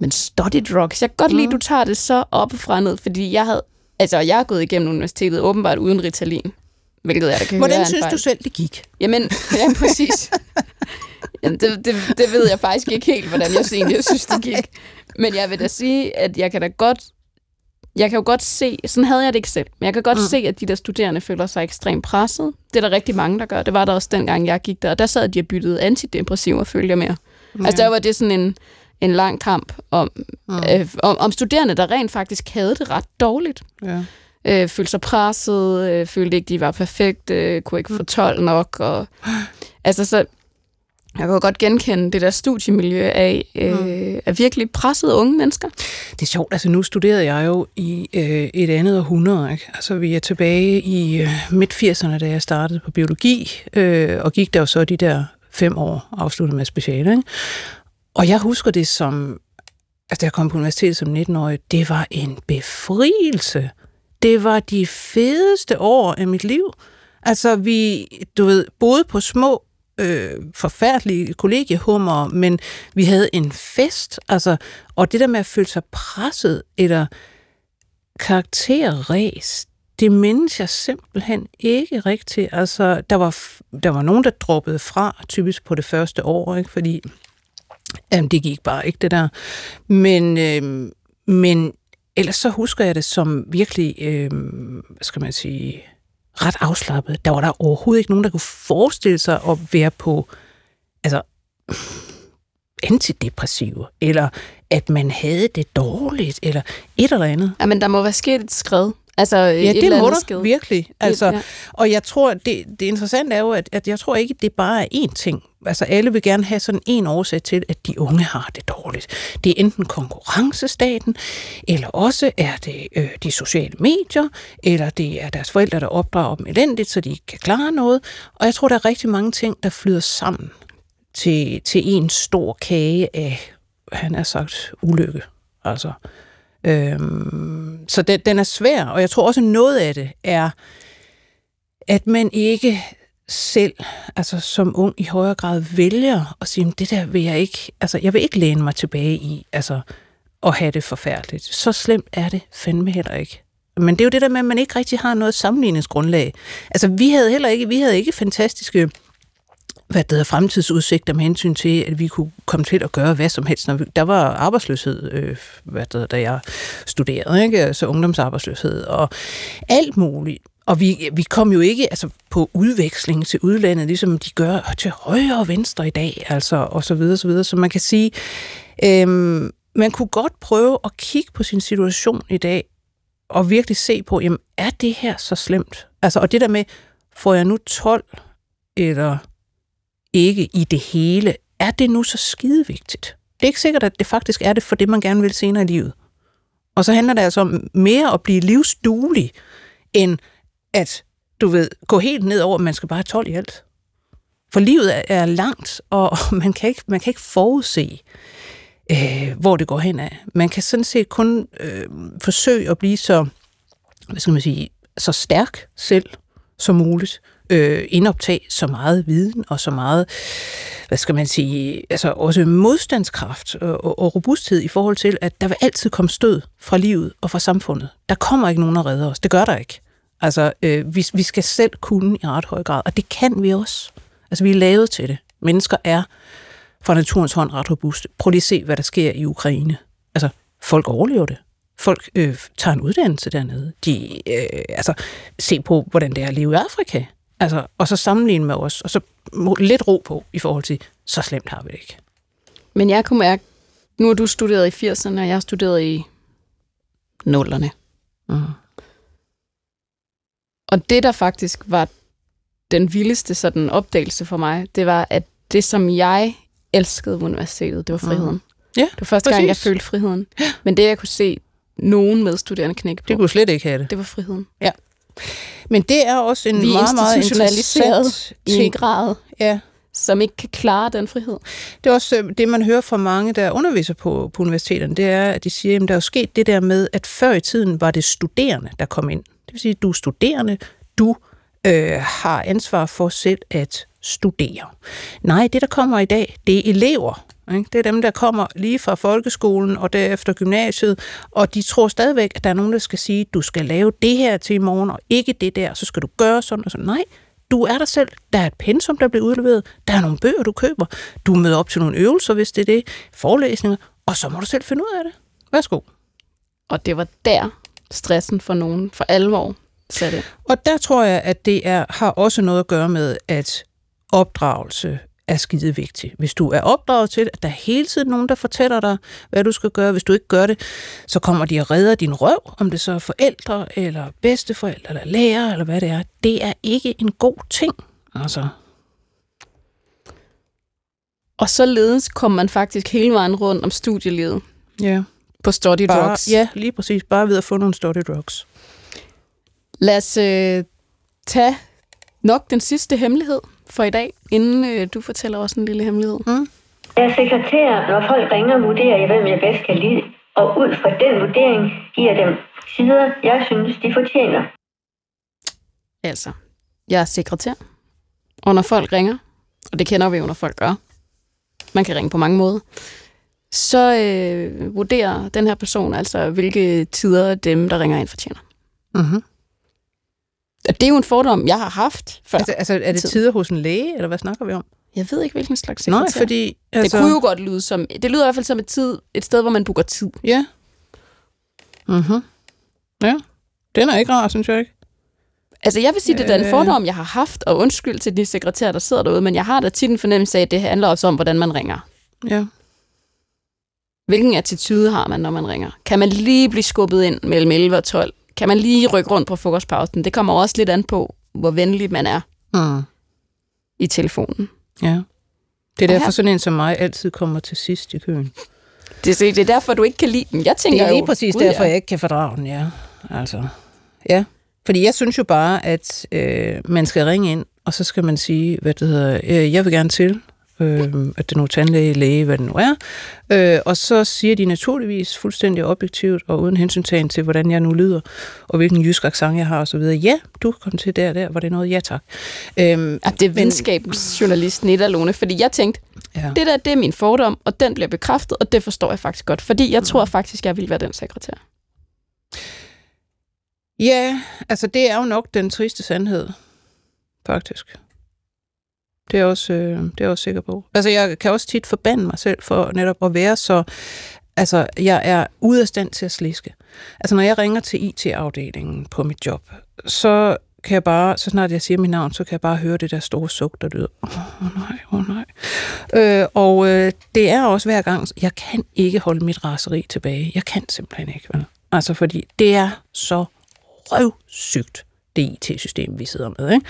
D: Men study drugs, jeg kan godt lide,
E: Mm.
D: du tager det så op fra ned, fordi jeg havde, altså jeg har gået igennem universitetet åbenbart uden Ritalin, hvilket jeg da kan høre er
E: Hvordan
D: en
E: synes du selv, det gik?
D: Jamen, (laughs) ja, præcis. (laughs) Jamen, det, det, det ved jeg faktisk ikke helt, hvordan jeg egentlig synes, det gik. Men jeg vil da sige, at jeg kan da godt... Jeg kan jo godt se, sådan havde jeg det ikke selv, men jeg kan godt mm. se, at de der studerende føler sig ekstremt presset. Det er der rigtig mange, der gør. Det var der også dengang, jeg gik der. Og der sad de og byttede antidepressiver, følger med. Ja. Altså der var det sådan en, en lang kamp om, mm. øh, om, om studerende, der rent faktisk havde det ret dårligt.
E: Ja.
D: Øh, følte sig presset, øh, følte ikke, de var perfekte, øh, kunne ikke få 12 nok. Og, altså så, jeg kan jo godt genkende det der studiemiljø af, øh, mm. af virkelig pressede unge mennesker.
E: Det er sjovt, altså nu studerede jeg jo i øh, et andet århundrede, ikke? Altså vi er tilbage i øh, midt-80'erne, da jeg startede på biologi, øh, og gik der jo så de der fem år afsluttet med speciale, ikke? Og jeg husker det som, altså da jeg kom på universitetet som 19-årig, det var en befrielse. Det var de fedeste år af mit liv. Altså vi, du ved, boede på små øh, forfærdelige kollegiehummer, men vi havde en fest, altså, og det der med at føle sig presset, eller karakterræs, det mindes jeg simpelthen ikke rigtigt. Altså, der var, der var nogen, der droppede fra, typisk på det første år, ikke? fordi jamen, det gik bare ikke, det der. Men, øh, men ellers så husker jeg det som virkelig, øh, hvad skal man sige, ret afslappet. Der var der overhovedet ikke nogen, der kunne forestille sig at være på altså, antidepressive, eller at man havde det dårligt, eller et eller andet.
D: Ja, men der må være sket et skred. Altså,
E: Ja,
D: et
E: det må der virkelig. Altså,
D: ja.
E: Og jeg tror, det, det interessante er jo, at, at jeg tror ikke, det bare er én ting. Altså alle vil gerne have sådan en årsag til, at de unge har det dårligt. Det er enten konkurrencestaten, eller også er det øh, de sociale medier, eller det er deres forældre, der opdrager dem elendigt, så de ikke kan klare noget. Og jeg tror, der er rigtig mange ting, der flyder sammen til, til en stor kage af, han har sagt, ulykke. Altså, øhm, så den, den er svær, og jeg tror også, noget af det er, at man ikke selv, altså som ung i højere grad vælger at sige, det der vil jeg ikke, altså jeg vil ikke læne mig tilbage i, altså at have det forfærdeligt. Så slemt er det fandme heller ikke. Men det er jo det der med, at man ikke rigtig har noget sammenligningsgrundlag. Altså vi havde heller ikke, vi havde ikke fantastiske hvad det hedder, fremtidsudsigter med hensyn til, at vi kunne komme til at gøre hvad som helst. Når vi, der var arbejdsløshed, øh, hvad det hedder, da jeg studerede, ikke? altså ungdomsarbejdsløshed og alt muligt. Og vi, vi kom jo ikke altså, på udveksling til udlandet, ligesom de gør til højre og venstre i dag, altså, og så videre, så videre. Så man kan sige, øh, man kunne godt prøve at kigge på sin situation i dag, og virkelig se på, jamen, er det her så slemt? Altså, og det der med, får jeg nu 12, eller ikke i det hele, er det nu så skide vigtigt? Det er ikke sikkert, at det faktisk er det for det, man gerne vil senere i livet. Og så handler det altså om mere at blive livsduelig, end at du ved, gå helt ned over, at man skal bare have 12 i alt. For livet er, er langt, og man kan ikke, man kan ikke forudse, øh, hvor det går hen af. Man kan sådan set kun øh, forsøge at blive så, hvad skal man sige, så stærk selv som muligt, øh, indoptage så meget viden og så meget, hvad skal man sige, altså også modstandskraft og, og, robusthed i forhold til, at der vil altid komme stød fra livet og fra samfundet. Der kommer ikke nogen at redde os. Det gør der ikke. Altså, øh, vi, vi skal selv kunne i ret høj grad, og det kan vi også. Altså, vi er lavet til det. Mennesker er fra naturens hånd ret robuste. Prøv lige at se, hvad der sker i Ukraine. Altså, folk overlever det. Folk øh, tager en uddannelse dernede. De, øh, altså, se på, hvordan det er at leve i Afrika. Altså, og så sammenligne med os, og så lidt ro på i forhold til, så slemt har vi det ikke.
D: Men jeg kunne mærke, nu har du studeret i 80'erne, og jeg har studeret i nullerne.
E: Mm.
D: Og det, der faktisk var den vildeste sådan opdagelse for mig, det var, at det, som jeg elskede ved universitetet, det var friheden. Mm.
E: Ja,
D: Det var første gang, jeg følte friheden. Men det, jeg kunne se nogen medstuderende knække på,
E: Det kunne slet ikke have det.
D: det var friheden.
E: Men det er også en
D: Vi
E: meget, meget
D: institutionaliseret
E: interessant ting.
D: grad,
E: Ja,
D: som ikke kan klare den frihed.
E: Det er også øh, det, man hører fra mange, der underviser på, på universiteterne, det er, at de siger, at der er jo sket det der med, at før i tiden var det studerende, der kom ind. Det vil sige, at du er studerende, du øh, har ansvar for selv at studere. Nej, det der kommer i dag, det er elever. Ikke? Det er dem, der kommer lige fra folkeskolen og derefter gymnasiet, og de tror stadigvæk, at der er nogen, der skal sige, du skal lave det her til i morgen, og ikke det der, så skal du gøre sådan og sådan. Nej, du er der selv. Der er et pensum, der bliver udleveret. Der er nogle bøger, du køber. Du møder op til nogle øvelser, hvis det er det. Forelæsninger. Og så må du selv finde ud af det. Værsgo.
D: Og det var der stressen for nogen for alvor satte.
E: Og der tror jeg, at det er, har også noget at gøre med, at opdragelse er skide vigtig. Hvis du er opdraget til, at der er hele tiden nogen, der fortæller dig, hvad du skal gøre. Hvis du ikke gør det, så kommer de og redder din røv, om det så er forældre, eller bedsteforældre, eller lærer, eller hvad det er. Det er ikke en god ting. Altså,
D: Og således kom man faktisk hele vejen rundt om studielivet
E: ja.
D: på study
E: Bare,
D: drugs.
E: ja, lige præcis. Bare ved at få nogle study drugs.
D: Lad os øh, tage nok den sidste hemmelighed for i dag, inden øh, du fortæller os en lille hemmelighed.
C: Jeg er sekretær, når folk ringer, vurderer jeg, hvem jeg bedst kan lide. Og ud fra den vurdering giver dem sider, jeg synes, de fortjener.
D: Altså, jeg er sekretær, og når folk ringer, og det kender vi jo, når folk gør, man kan ringe på mange måder, så øh, vurderer den her person altså, hvilke tider dem, der ringer ind, fortjener.
E: Mm-hmm.
D: Og det er jo en fordom, jeg har haft før.
E: Altså, altså, er det
D: Tid.
E: tider hos en læge, eller hvad snakker vi om?
D: Jeg ved ikke, hvilken slags sekretær.
E: Nej, fordi...
D: Altså... Det kunne jo godt lyde som... Det lyder i hvert fald som et, tid, et sted, hvor man booker tid.
E: Ja. Mhm. Ja. Den er ikke rar, synes jeg ikke.
D: Altså, jeg vil sige, det er en
E: Øh.
D: fordom, jeg har haft, og undskyld til de sekretærer, der sidder derude, men jeg har da tit en fornemmelse af, at det handler også om, hvordan man ringer.
E: Ja.
D: Hvilken attitude har man, når man ringer? Kan man lige blive skubbet ind mellem 11 og 12? Kan man lige rykke rundt på frokostpausen? Det kommer også lidt an på, hvor venlig man er
E: Mm.
D: i telefonen.
E: Ja. Det er derfor sådan en som mig altid kommer til sidst i køen.
D: Det, er- det er derfor, du ikke kan lide den. Jeg tænker
E: Det er lige
D: jo,
E: præcis
D: gud,
E: derfor,
D: ja.
E: jeg ikke kan fordrage den, ja. Altså, ja. Fordi jeg synes jo bare, at øh, man skal ringe ind, og så skal man sige, hvad det hedder, øh, jeg vil gerne til, øh, at det er nu tandlæge, læge, hvad det nu er. Øh, og så siger de naturligvis fuldstændig objektivt, og uden hensyntagen til, hvordan jeg nu lyder, og hvilken jysk accent jeg har osv. Ja, du kom til der der, var det noget? Ja, tak. Øhm,
D: Ja, det er venskabsjournalisten Nita Lone, fordi jeg tænkte,
E: ja.
D: det der, det er min fordom, og den bliver bekræftet, og det forstår jeg faktisk godt, fordi jeg tror faktisk, jeg vil være den sekretær.
E: Ja, altså det er jo nok den triste sandhed, faktisk. Det er jeg også, øh, det er jeg også sikker på. Altså jeg kan også tit forbande mig selv for netop at være så... Altså jeg er ude af stand til at sliske. Altså når jeg ringer til IT-afdelingen på mit job, så kan jeg bare, så snart jeg siger mit navn, så kan jeg bare høre det der store suk, der lyder, åh oh, nej, åh oh, nej. Øh, og øh, det er også hver gang, jeg kan ikke holde mit raseri tilbage. Jeg kan simpelthen ikke, vel? Altså fordi det er så røvsygt, det IT-system, vi sidder med. Ikke?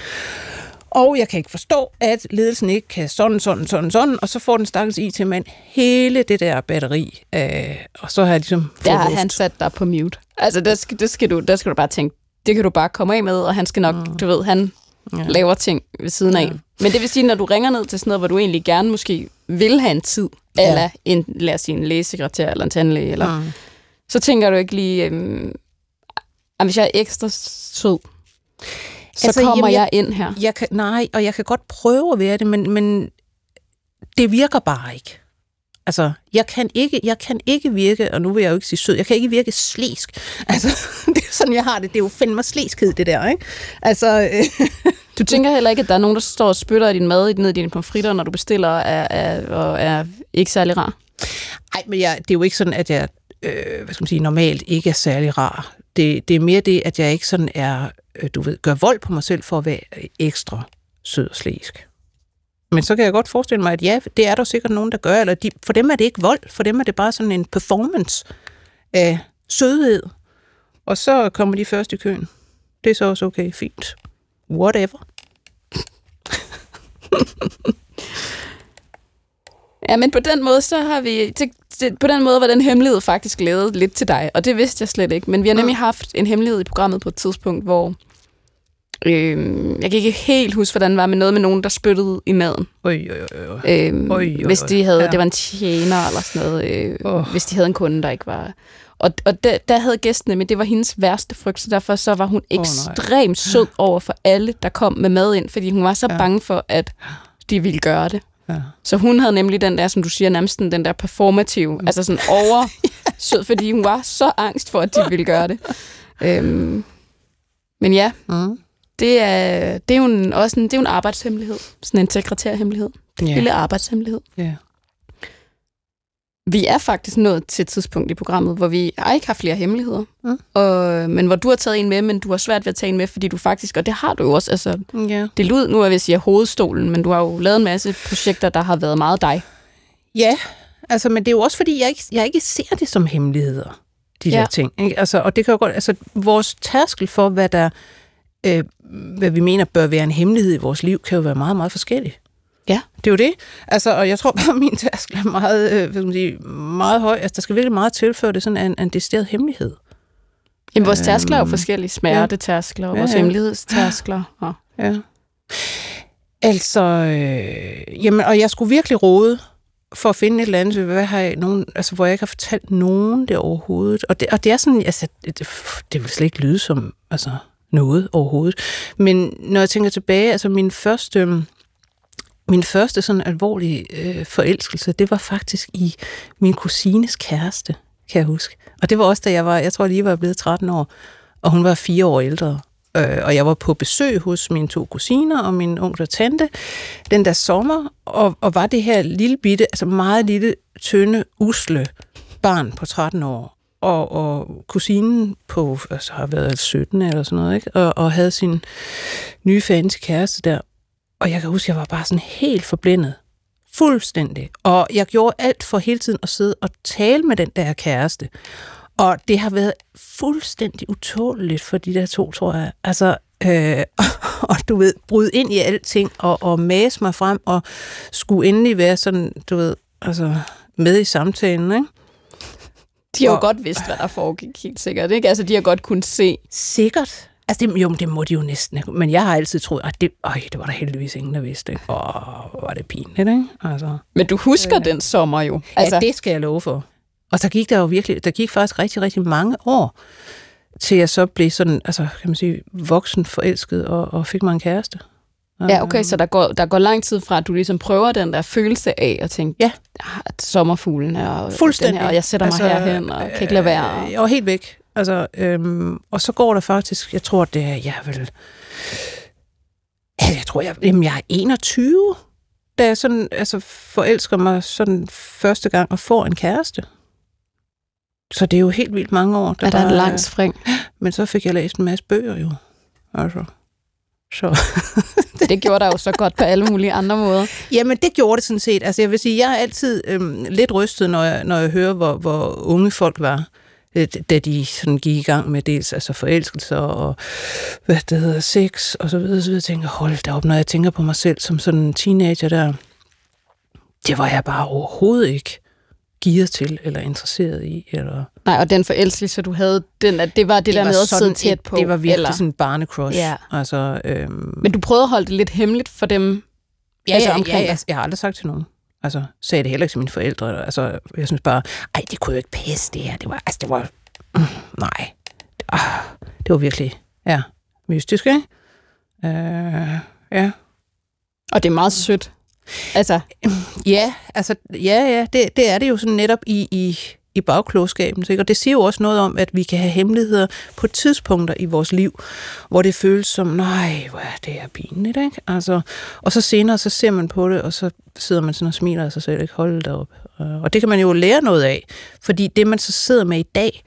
E: Og jeg kan ikke forstå, at ledelsen ikke kan sådan, sådan, sådan, sådan, og så får den stakkels IT-mand hele det der batteri, øh, og så har jeg ligesom
D: Der har han sat dig på mute. Altså, der skal, der skal, du, der skal du bare tænke, det kan du bare komme af med, og han skal nok, mm. du ved, han ja. laver ting ved siden af. Ja. Men det vil sige, når du ringer ned til sådan noget, hvor du egentlig gerne måske vil have en tid, ja. eller en, lad os sige, en lægesekretær eller en tandlæge, eller, mm. så tænker du ikke lige, øhm, hvis jeg er ekstra sød, så altså, kommer jamen, jeg, jeg ind her.
E: Jeg kan, nej, og jeg kan godt prøve at være det, men, men det virker bare ikke. Altså, jeg kan, ikke, jeg kan ikke virke, og nu vil jeg jo ikke sige sød, jeg kan ikke virke slæsk. Altså, (laughs) det er sådan, jeg har det. Det er jo fandme slæskhed, det der, ikke? Altså, øh, (laughs)
D: du tænker heller ikke, at der er nogen, der står og spytter i din mad ned i dine pomfritter, når du bestiller, er, er, og er ikke særlig rar?
E: Nej, men jeg, det er jo ikke sådan, at jeg øh, hvad skal man sige, normalt ikke er særlig rar. Det, det er mere det, at jeg ikke sådan er, øh, du ved, gør vold på mig selv for at være ekstra sød og slæsk. Men så kan jeg godt forestille mig, at ja, det er der sikkert nogen, der gør, eller de, for dem er det ikke vold, for dem er det bare sådan en performance af sødhed. Og så kommer de først i køen. Det er så også okay, fint. Whatever. (laughs)
D: ja, men på den måde, så har vi... Det, på den måde var den hemmelighed faktisk lavet lidt til dig, og det vidste jeg slet ikke. Men vi har nemlig haft en hemmelighed i programmet på et tidspunkt, hvor Øh, jeg kan ikke helt huske, hvordan det var, med noget med nogen, der spyttede i maden.
E: Oj, oj, oj.
D: Øh, oj, oj, hvis de havde, ja. det var en tjener eller sådan noget, øh, oh. hvis de havde en kunde, der ikke var... Og, og der, der havde gæstene, men det var hendes værste frygt, så derfor så var hun oh, ekstremt sød over for alle, der kom med mad ind, fordi hun var så ja. bange for, at de ville gøre det. Ja. Så hun havde nemlig den der, som du siger, nærmest den der performative, mm. altså sådan (laughs) over sød, fordi hun var så angst for, at de ville gøre det. Øhm, men ja, mm det er, det er jo en, også en, det er jo en arbejdshemmelighed. Sådan en sekretærhemmelighed. En yeah. lille arbejdshemmelighed.
E: Yeah.
D: Vi er faktisk nået til et tidspunkt i programmet, hvor vi ikke har flere hemmeligheder. Mm. Og, men hvor du har taget en med, men du har svært ved at tage en med, fordi du faktisk, og det har du jo også, altså, yeah. det lyd, nu er jeg ved at sige hovedstolen, men du har jo lavet en masse projekter, der har været meget dig.
E: Ja, altså, men det er jo også, fordi jeg ikke, jeg ikke ser det som hemmeligheder, de ja. der ting. Ikke? Altså, og det kan jo godt, altså, vores tærskel for, hvad der øh, hvad vi mener bør være en hemmelighed i vores liv, kan jo være meget, meget forskellig.
D: Ja.
E: Det er jo det. Altså, og jeg tror bare, at (laughs) min tærskel er meget, øh, hvad skal man sige, meget høj. Altså, der skal virkelig meget tilføre det sådan en, en decideret hemmelighed.
D: Jamen, vores tærskler er jo øhm, forskellige. Smertetærskler, ja. vores ja, ja. hemmelighedstærskler. Ja.
E: ja. Altså, øh, jamen, og jeg skulle virkelig råde for at finde et eller andet, hvad har jeg, nogen, altså, hvor jeg ikke har fortalt nogen det overhovedet. Og det, og det er sådan, altså, det, det vil slet ikke lyde som, altså, noget overhovedet. Men når jeg tænker tilbage, altså min første, min første sådan alvorlige øh, forelskelse, det var faktisk i min kusines kæreste, kan jeg huske. Og det var også, da jeg var, jeg tror lige var blevet 13 år, og hun var fire år ældre. Øh, og jeg var på besøg hos mine to kusiner og min onkel og tante den der sommer, og, og var det her lille bitte, altså meget lille, tynde, usle barn på 13 år og, og kusinen på, altså har været 17 eller sådan noget, ikke? Og, og havde sin nye fancy kæreste der. Og jeg kan huske, jeg var bare sådan helt forblændet. Fuldstændig. Og jeg gjorde alt for hele tiden at sidde og tale med den der kæreste. Og det har været fuldstændig utåligt for de der to, tror jeg. Altså, øh, (laughs) og du ved, bryde ind i alting og, og mase mig frem og skulle endelig være sådan, du ved, altså med i samtalen, ikke?
D: De har jo og, godt vidst, hvad der foregik, helt sikkert. Ikke? Altså, de har godt kunnet se.
E: Sikkert. Altså, det, jo, det må de jo næsten Men jeg har altid troet, at det, øj, det var der heldigvis ingen, der vidste. Åh, var det pinligt, ikke? Altså,
D: Men du husker øh, den sommer jo.
E: Altså. Ja, det skal jeg love for. Og der gik der jo virkelig, der gik faktisk rigtig, rigtig mange år, til jeg så blev sådan, altså, kan man sige, voksen forelsket og, og fik mig en kæreste.
D: Ja, okay, så der går, der går lang tid fra, at du ligesom prøver den der følelse af at tænke,
E: ja.
D: at sommerfuglen er og,
E: Fuldstændig. Den
D: her, og jeg sætter altså, mig herhen og kan ikke lade være.
E: Øh, jeg var helt væk. Altså, øhm, og så går der faktisk, jeg tror, det er, jeg vil, jeg tror, jeg, jamen, jeg er 21, da jeg sådan, altså, forelsker mig sådan første gang og får en kæreste. Så det er jo helt vildt mange år.
D: Der er der en lang spring? (laughs)
E: Men så fik jeg læst en masse bøger jo. Altså. Så. (laughs)
D: det gjorde der jo så godt på alle mulige andre måder.
E: Jamen, det gjorde det sådan set. Altså, jeg vil sige, jeg er altid øhm, lidt rystet, når jeg, når jeg hører, hvor, hvor unge folk var da de sådan gik i gang med dels altså forelskelser og hvad det hedder, sex og så videre, så videre. Tænker, hold da op, når jeg tænker på mig selv som sådan en teenager der, det var jeg bare overhovedet ikke gearet til, eller interesseret i. Eller...
D: Nej, og den forelskelse, du havde, den, at det var det, det der med at sidde tæt på.
E: Det var virkelig
D: eller?
E: sådan en barnecrush.
D: Ja.
E: Altså, øhm,
D: Men du prøvede at holde det lidt hemmeligt for dem,
E: ja,
D: altså
E: ja,
D: omkring
E: ja, jeg, jeg har aldrig sagt til nogen. Altså, sagde det heller ikke til mine forældre. Altså, jeg synes bare, ej, det kunne jo ikke passe det her. Det var, altså, det var, mm, nej. Ah, det var virkelig, ja, mystisk, ikke? Øh, ja.
D: og det er meget sødt. Altså,
E: Ja, altså, ja, ja, det, det er det jo sådan netop i, i, i bagklogskaben. Ikke? Og det siger jo også noget om, at vi kan have hemmeligheder på tidspunkter i vores liv, hvor det føles som, nej, hvor er det er pinligt, ikke? Altså, og så senere, så ser man på det, og så sidder man sådan og smiler af sig selv, ikke? Hold det op. Øh, og det kan man jo lære noget af, fordi det, man så sidder med i dag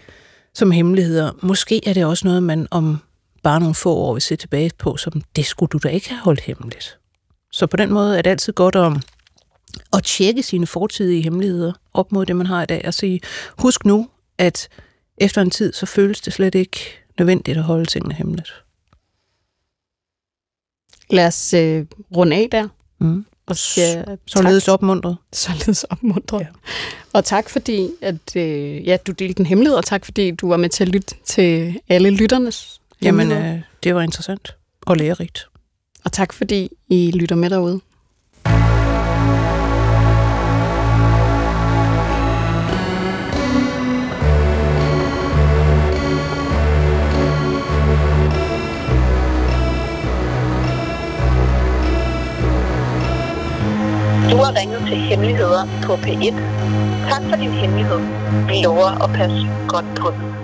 E: som hemmeligheder, måske er det også noget, man om bare nogle få år vil se tilbage på, som det skulle du da ikke have holdt hemmeligt. Så på den måde er det altid godt om at tjekke sine fortidige hemmeligheder op mod det, man har i dag, og sige, husk nu, at efter en tid, så føles det slet ikke nødvendigt at holde tingene hemmeligt.
D: lad os øh, runde af der.
E: Mm.
D: Og tak.
E: Således opmuntret.
D: Således opmuntret. Ja. Og tak fordi, at øh, ja, du delte den hemmelighed, og tak fordi du var med til at lytte til alle lytternes
E: Jamen, øh, det var interessant og lærerigt.
D: Og tak fordi I lytter med derude.
B: Du har ringet til Hemmeligheder på P1. Tak for din hemmelighed. Vi lover at passe godt på den.